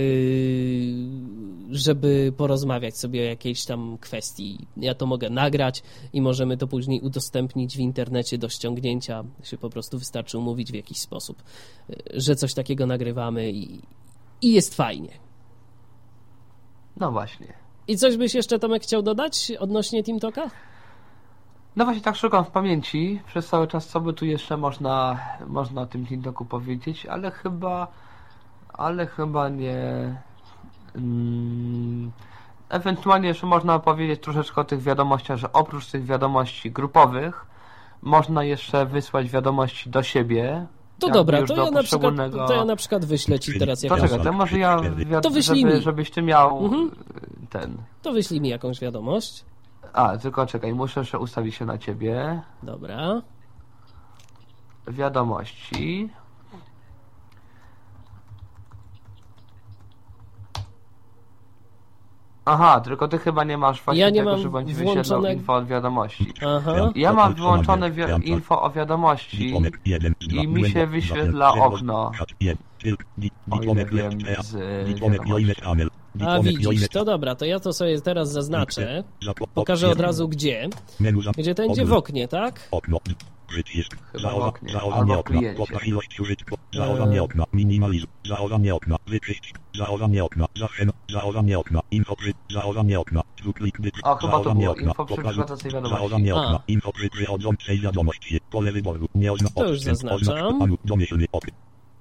żeby porozmawiać sobie o jakiejś tam kwestii. Ja to mogę nagrać i możemy to później udostępnić w internecie do ściągnięcia. Się po prostu wystarczy umówić w jakiś sposób, yy, że coś takiego nagrywamy i, i jest fajnie. No właśnie. I coś byś jeszcze, Tomek, chciał dodać odnośnie TeamTalka? No właśnie tak szukam w pamięci przez cały czas, co by tu jeszcze można, można o tym TikToku powiedzieć, ale chyba, ale chyba nie. Mm, ewentualnie jeszcze można powiedzieć troszeczkę o tych wiadomościach, że oprócz tych wiadomości grupowych, można jeszcze wysłać wiadomości do siebie. To dobra, to do ja, na przykład, poszczególnego- to ja na przykład wyślę ci teraz To jakąś... czekaj, to może ja wiad- To wyślij żeby, mi. żebyś ty miał Mhm. y, ten. To wyślij mi jakąś wiadomość. A, tylko czekaj, muszę jeszcze ustawić się na ciebie. Dobra. Wiadomości. Aha, tylko ty chyba nie masz właśnie Ja nie tego, mam że będzie włączone- wyświetlał info od wiadomości. Aha. Ja mam wyłączone wi- info o wiadomości i mi się wyświetla okno. O ile wiem, z wiadomości. A widzisz, to dobra, to ja to sobie teraz zaznaczę. Pokażę od razu gdzie. Gdzie to będzie w oknie, tak? Okno. Przycisk. Albo w okna. Okna użytku. Zaowanie okna. Okna. Wyczyść. Zaowanie okna. Zawsze. Zaowanie okna. Info przy. Zaowanie okna. Dwuklik byt. O, chyba to było. okna. Info przy przychodzącej wiadomości. Zaowanie A. okna. Info przy przychodzącej wiadomości. Pole wyboru. Nie ozna To już zaznaczam. Domyślny ok.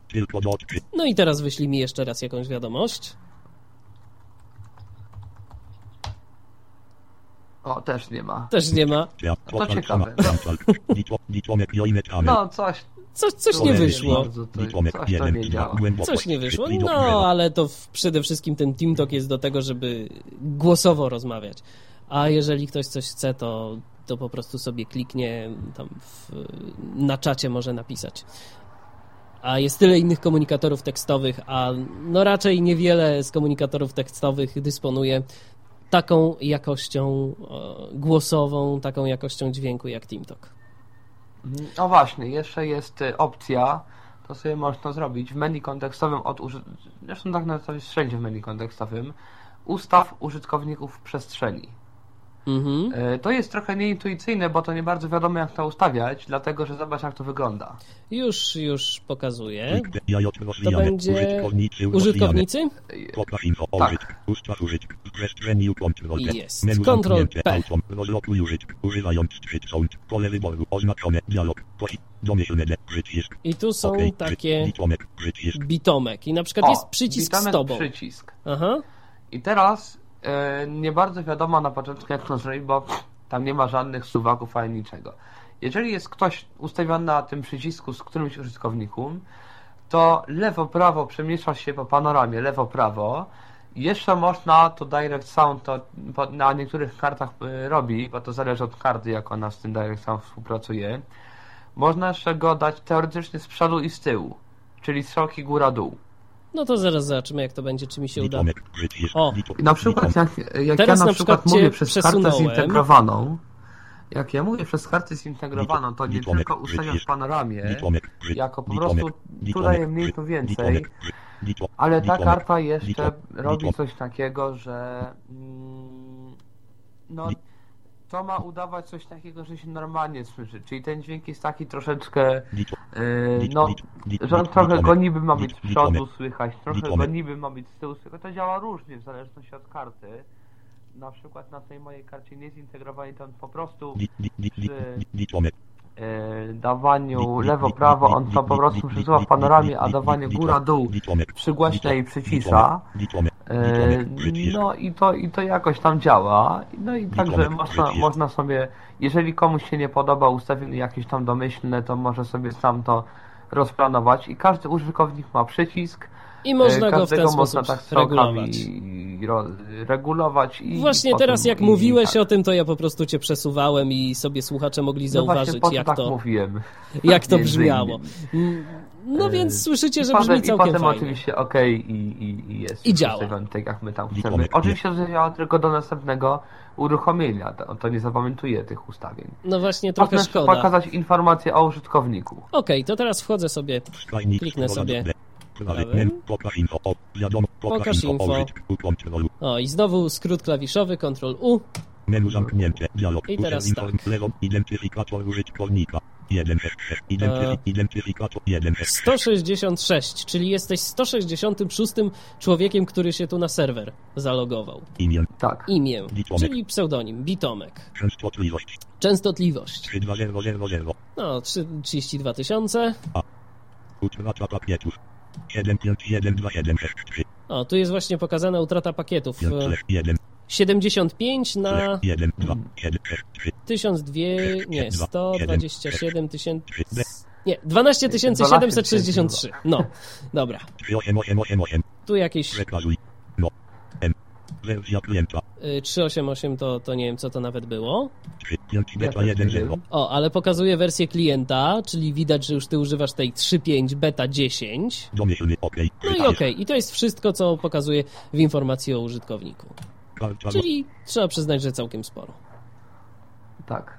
Tylko do. No i teraz wyślij mi jeszcze raz jakąś wiadomość. O, też nie ma. Też nie ma. To ciekawe. No. No, coś, Coś, coś nie wyszło. Coś nie działa. Coś nie wyszło. No, ale to przede wszystkim ten Team Talk jest do tego, żeby głosowo rozmawiać. A jeżeli ktoś coś chce, to, to po prostu sobie kliknie tam w, na czacie może napisać. A jest tyle innych komunikatorów tekstowych, a no raczej niewiele z komunikatorów tekstowych dysponuje taką jakością e, głosową, taką jakością dźwięku jak TeamTalk. No właśnie, jeszcze jest y, opcja, to sobie można zrobić w menu kontekstowym od uży... Zresztą tak na to jest wszędzie w menu kontekstowym. Ustaw użytkowników przestrzeni. Mhm. Y, To jest trochę nieintuicyjne, bo to nie bardzo wiadomo jak to ustawiać, dlatego że zobacz jak to wygląda. Już, już pokazuję. To będzie użytkownicy? Tak. Jest. Menu Ctrl. P. Autom. Rozlokuj użytk. Używając szczyt sound. Pole wyboru. Oznaczone. Dialog. Posi. Domyślny. de- Przycisk. I tu są takie Bitomek. Przycisk. bitomek. I na przykład O, jest przycisk z tobą. przycisk. Aha. I teraz e, nie bardzo wiadomo na początku jak to zrobić, bo tam nie ma żadnych suwaków ani niczego. Jeżeli jest ktoś ustawiony na tym przycisku z którymś użytkownikiem, to lewo-prawo przemieszcza się po panoramie, lewo-prawo. Jeszcze można to Direct Sound to na niektórych kartach y, robi, bo to zależy od karty, jak ona z tym Direct Sound współpracuje. Można jeszcze go dać teoretycznie z przodu i z tyłu, czyli strzałki góra-dół. No to zaraz zobaczymy, jak to będzie, czy mi się uda. O. Na przykład jak, jak Teraz ja na, na przykład, przykład mówię przez kartę zintegrowaną, jak ja mówię przez kartę zintegrowaną, to nie tylko ustawiam w przycisk. panoramie, jako po prostu tu daje mniej, tu więcej, ale ta karta jeszcze robi coś takiego, że mm, no to ma udawać coś takiego, że się normalnie słyszy, czyli ten dźwięk jest taki troszeczkę Yy, no, że on trochę go niby ma być z przodu słychać, trochę go niby ma być z tyłu słychać. To działa różnie w zależności od karty. Na przykład na tej mojej karcie niezintegrowanej to on po prostu przy yy, dawaniu lewo-prawo on to po prostu przesuwa w panoramie, a dawanie góra-dół przygłaśnia i przycisza. Przycisk. No i to, i to jakoś tam działa. No i także można, można sobie, jeżeli komuś się nie podoba ustawienie jakieś tam domyślne, to może sobie sam to rozplanować i każdy użytkownik ma przycisk. I można e, go w każdego ten można sposób tak regulować. ro, regulować i Właśnie potem- teraz jak i- mówiłeś tak. o tym, to ja po prostu cię przesuwałem i sobie słuchacze mogli no zauważyć, to jak, tak to, mówiłem. jak to brzmiało. innymi. No E, więc słyszycie, I że potem, brzmi I całkiem potem fajnie. oczywiście OK i, i, i jest I działa. tak jak my tam chcemy. Oczywiście to działa tylko do następnego uruchomienia, to, to nie zapamiętuje tych ustawień. No właśnie, trochę Można szkoda. pokazać informacje o użytkowniku. Okej, to teraz wchodzę sobie. Kliknę sobie prawym. Pokaż info o. I znowu skrót klawiszowy, Ctrl U. Menu zamknięte. Dialog. I teraz tak. Lewą. Identyfikator użytkownika. 1 6 Identyfi- E. Identyfikator 1 6 166, czyli jesteś 166 człowiekiem, który się tu na serwer zalogował. Imię. Tak. Imię, Bitomek. czyli pseudonim, Bitomek. Częstotliwość. Częstotliwość. 32000. No, trzy- 32 tysiące. Utrata pakietów. 751273. O, tu jest właśnie pokazana utrata pakietów. E, 1 75 na 1 2 7 6 3 1200, nie, 127 tysięcy... 3 Nie, 12 763. No, dobra. 38888. Tu jakieś Przekazuj. No. Y, 388 to, to nie wiem co to nawet było. 3 5 beta też 1 nie 0. wiem. O, ale pokazuje wersję klienta, czyli widać, że już ty używasz tej 3.5 beta 10. Domyślny OK. No i okej, i to jest wszystko, co pokazuje w informacji o użytkowniku. Czyli trzeba przyznać, że całkiem sporo. Tak.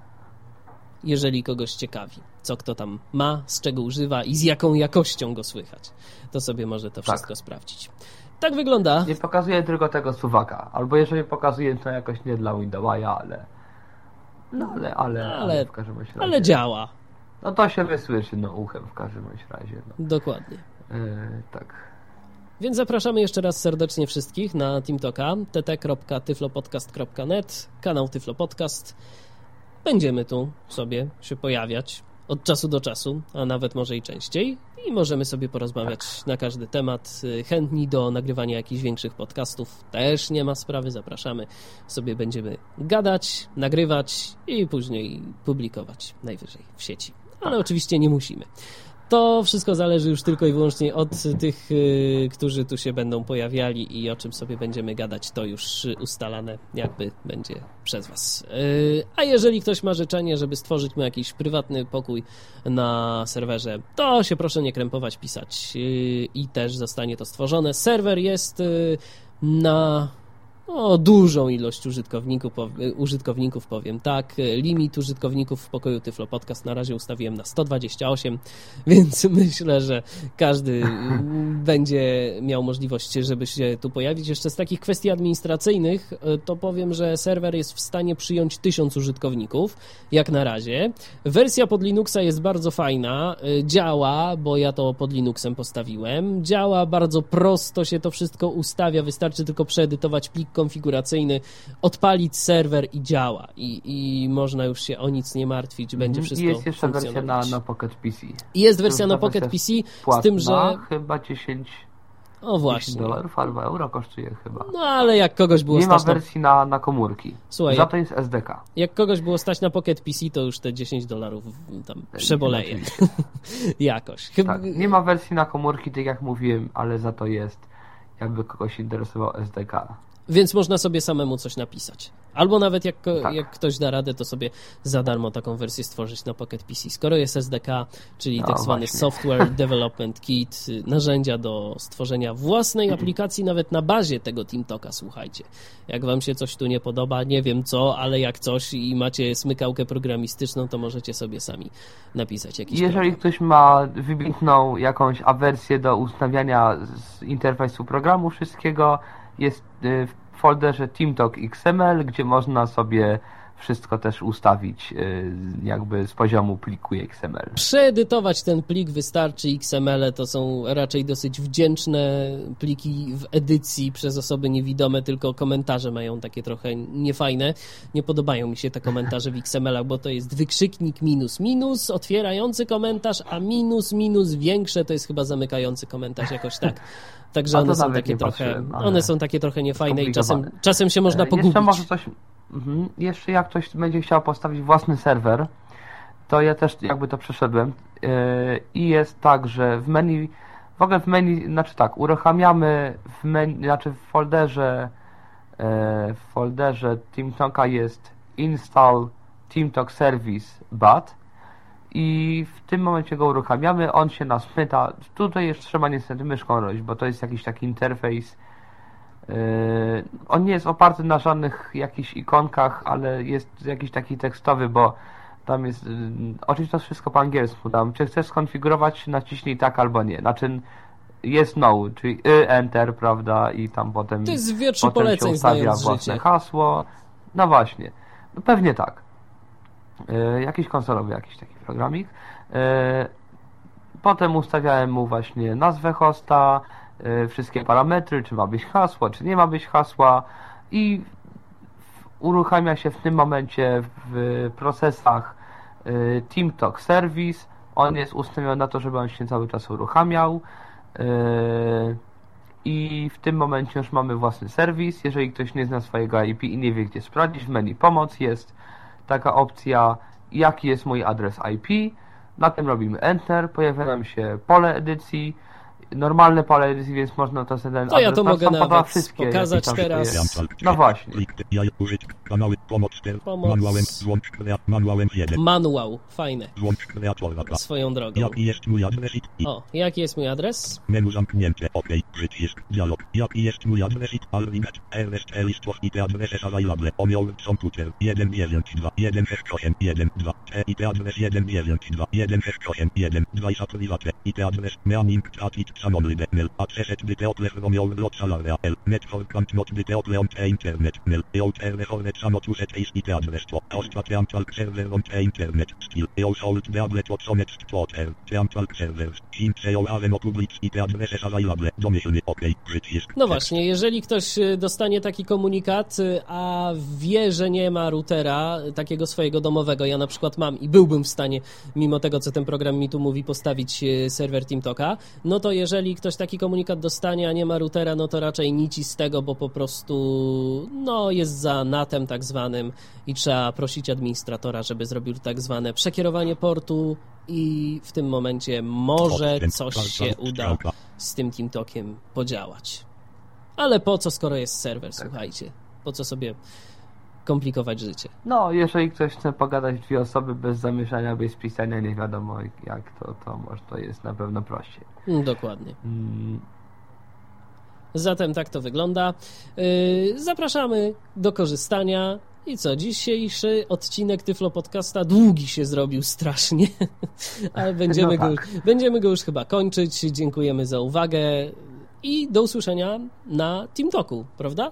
Jeżeli kogoś ciekawi, co kto tam ma, z czego używa i z jaką jakością go słychać, to sobie może to wszystko tak. sprawdzić. Tak wygląda. Nie pokazuje tylko tego suwaka. Albo jeżeli pokazuje, to jakoś nie dla Windowsa, ale. No ale, ale, no, ale, ale w każdym razie. Ale działa. No to się wysłyszy no uchem w każdym razie. No. Dokładnie. Yy, tak. Więc zapraszamy jeszcze raz serdecznie wszystkich na TeamToka tt.tyflopodcast.net, kanał Tyflo Podcast. Będziemy tu sobie się pojawiać od czasu do czasu, a nawet może i częściej i możemy sobie porozmawiać tak. na każdy temat. Chętni do nagrywania jakichś większych podcastów też nie ma sprawy, zapraszamy. Sobie będziemy gadać, nagrywać i później publikować najwyżej w sieci. Ale tak. oczywiście nie musimy. To wszystko zależy już tylko i wyłącznie od tych, y, którzy tu się będą pojawiali i o czym sobie będziemy gadać, to już ustalane jakby będzie przez Was. Y, a jeżeli ktoś ma życzenie, żeby stworzyć mu jakiś prywatny pokój na serwerze, to się proszę nie krępować, pisać y, i też zostanie to stworzone. Serwer jest na o, dużą ilość użytkowników, użytkowników powiem tak. Limit użytkowników w pokoju Tyflo Podcast na razie ustawiłem na 128, [LAUGHS] więc myślę, że każdy będzie miał możliwość, żeby się tu pojawić. Jeszcze z takich kwestii administracyjnych e, to powiem, że serwer jest w stanie przyjąć 1000 użytkowników, jak na razie. Wersja pod Linuxa jest bardzo fajna, e, działa, bo ja to pod Linuxem postawiłem. Działa bardzo prosto się to wszystko ustawia, wystarczy tylko przeedytować plik konfiguracyjny, odpalić serwer i działa. I, i można już się o nic nie martwić, będzie mhm. wszystko I jest jeszcze wersja na, na Pocket PC. I jest wersja na Pocket PC, płatna, z tym, że... chyba 10 o właśnie. 10 dolarów albo euro kosztuje chyba. No ale jak kogoś było Nie stać. Nie ma wersji na, na komórki. Słuchaj, Za to jest SDK. Jak kogoś było stać na Pocket PC, to już te 10 dolarów tam przeboleje. [LAUGHS] Jakoś. Chyba... Tak, nie ma wersji na komórki, tak jak mówiłem, ale za to jest, jakby kogoś interesował SDK. Więc można sobie samemu coś napisać. Albo nawet jak, tak. jak ktoś da radę, to sobie za darmo taką wersję stworzyć na Pocket PC. Skoro jest SDK, czyli no, tak zwany. Software [LAUGHS] Development Kit, narzędzia do stworzenia własnej aplikacji nawet na bazie tego TeamToka, słuchajcie. Jak wam się coś tu nie podoba, nie wiem co, ale jak coś i macie smykałkę programistyczną, to możecie sobie sami napisać jakiś Jeżeli program. ktoś ma wybitną jakąś awersję do ustawiania z interfejsu programu wszystkiego, jest y, w folderze TeamTalk XML, gdzie można sobie wszystko też ustawić y, jakby z poziomu pliku XML. Przeedytować ten plik wystarczy XML, to są raczej dosyć wdzięczne pliki w edycji przez osoby niewidome, tylko komentarze mają takie trochę niefajne. Nie podobają mi się te komentarze w XML, bo to jest wykrzyknik minus minus, otwierający komentarz, a minus minus większe to jest chyba zamykający komentarz jakoś tak. Także one są takie trochę, one są takie trochę niefajne i czasem, czasem się można pogubić. Jeszcze może coś, mhm. jeszcze jak ktoś będzie chciał postawić własny serwer, to ja też jakby to przeszedłem yy, i jest tak, że w menu, w ogóle w menu, znaczy tak, uruchamiamy w menu, znaczy w folderze yy, w folderze TeamTalka jest install TeamTalk Service BAT i w tym momencie go uruchamiamy, on się nas pyta, tutaj jeszcze trzeba niestety myszką robić, bo to jest jakiś taki interfejs, yy, on nie jest oparty na żadnych jakichś ikonkach, ale jest jakiś taki tekstowy, bo tam jest, yy, oczywiście to jest wszystko po angielsku, tam, czy chcesz skonfigurować, naciśnij tak albo nie, znaczy jest no, czyli y, enter, prawda, i tam potem, to jest potem poleceń, się ustawia własne życie. hasło, no właśnie, no pewnie tak. Yy, jakiś konsolowy, jakiś taki programik. E, potem ustawiałem mu właśnie nazwę hosta, e, wszystkie parametry, czy ma być hasło, czy nie ma być hasła i uruchamia się w tym momencie w procesach e, TeamTalk Service. On jest ustawiony na to, żeby on się cały czas uruchamiał. I w tym momencie już mamy własny serwis. Jeżeli ktoś nie zna swojego IP i nie wie gdzie sprawdzić, w menu pomoc jest taka opcja jaki jest mój adres IP. Na tym robimy Enter, pojawia nam się pole edycji, normalne pole edycji, więc można to sobie ten To ja to mogę nawet wszystkie, pokazać teraz. No właśnie. Kanały, pomoc, ster, Pomoc. manuałem, złącz, krea, manuałem 1. Manuał, fajne. Złącz kreatora. Swoją drogą. Jaki jest mój adres i, i O, jaki jest mój adres? menu zamknięte, ok, przycisk, dialog. Jaki jest mój adres i, alwinat, rst listów i te adresy available, omioł, komputer, 192, 168, 12, te i te adres 192, 168, 12, private, i te adres, meaning, czatit, samolide, mail, accesset, byte otle, romioł, lot, salaria, l, network, not, byte te internet, mail, eol, terrefornet, samotuset, is, i te adres, to, ostatnie antal, serwer, on, te internet, stil, otsonet, twoter, te antal, serwers, sim, adresy available, domyślny, ok, przycisk. No właśnie, jeżeli ktoś y, dostanie taki komunikat, y, a wie, że nie ma routera y, takiego swojego domowego, ja na przykład mam i byłbym w stanie, mimo tego, co ten program mi tu mówi, postawić serwer TeamTalka, no to jeżeli ktoś taki komunikat dostanie, a nie ma routera, no to raczej nici z tego, bo po prostu no, jest za natem tak zwanym i trzeba prosić administratora, żeby zrobił tak zwane przekierowanie portu i w tym momencie może coś się uda z tym TeamTalkiem podziałać. Ale po co, skoro jest serwer, słuchajcie? Po co sobie komplikować życie? No, jeżeli ktoś chce pogadać dwie osoby bez zamieszania, bez pisania, nie wiadomo jak to, to może to jest na pewno prościej. Mm, Dokładnie. Mm, Zatem tak to wygląda. Yy, Zapraszamy do korzystania. I co, dzisiejszy odcinek Tyflo Podcasta długi się zrobił strasznie, [LAUGHS] ale będziemy, No go, tak. będziemy go już chyba kończyć. Dziękujemy za uwagę i do usłyszenia na TeamTalku, prawda?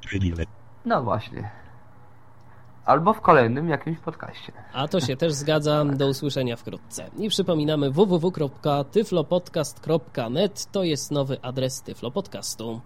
Przywilej. No właśnie. Albo w kolejnym jakimś podcaście. A to się też zgadza. Do usłyszenia wkrótce. I przypominamy www.tyflopodcast.net to jest nowy adres Tyflo Podcastu.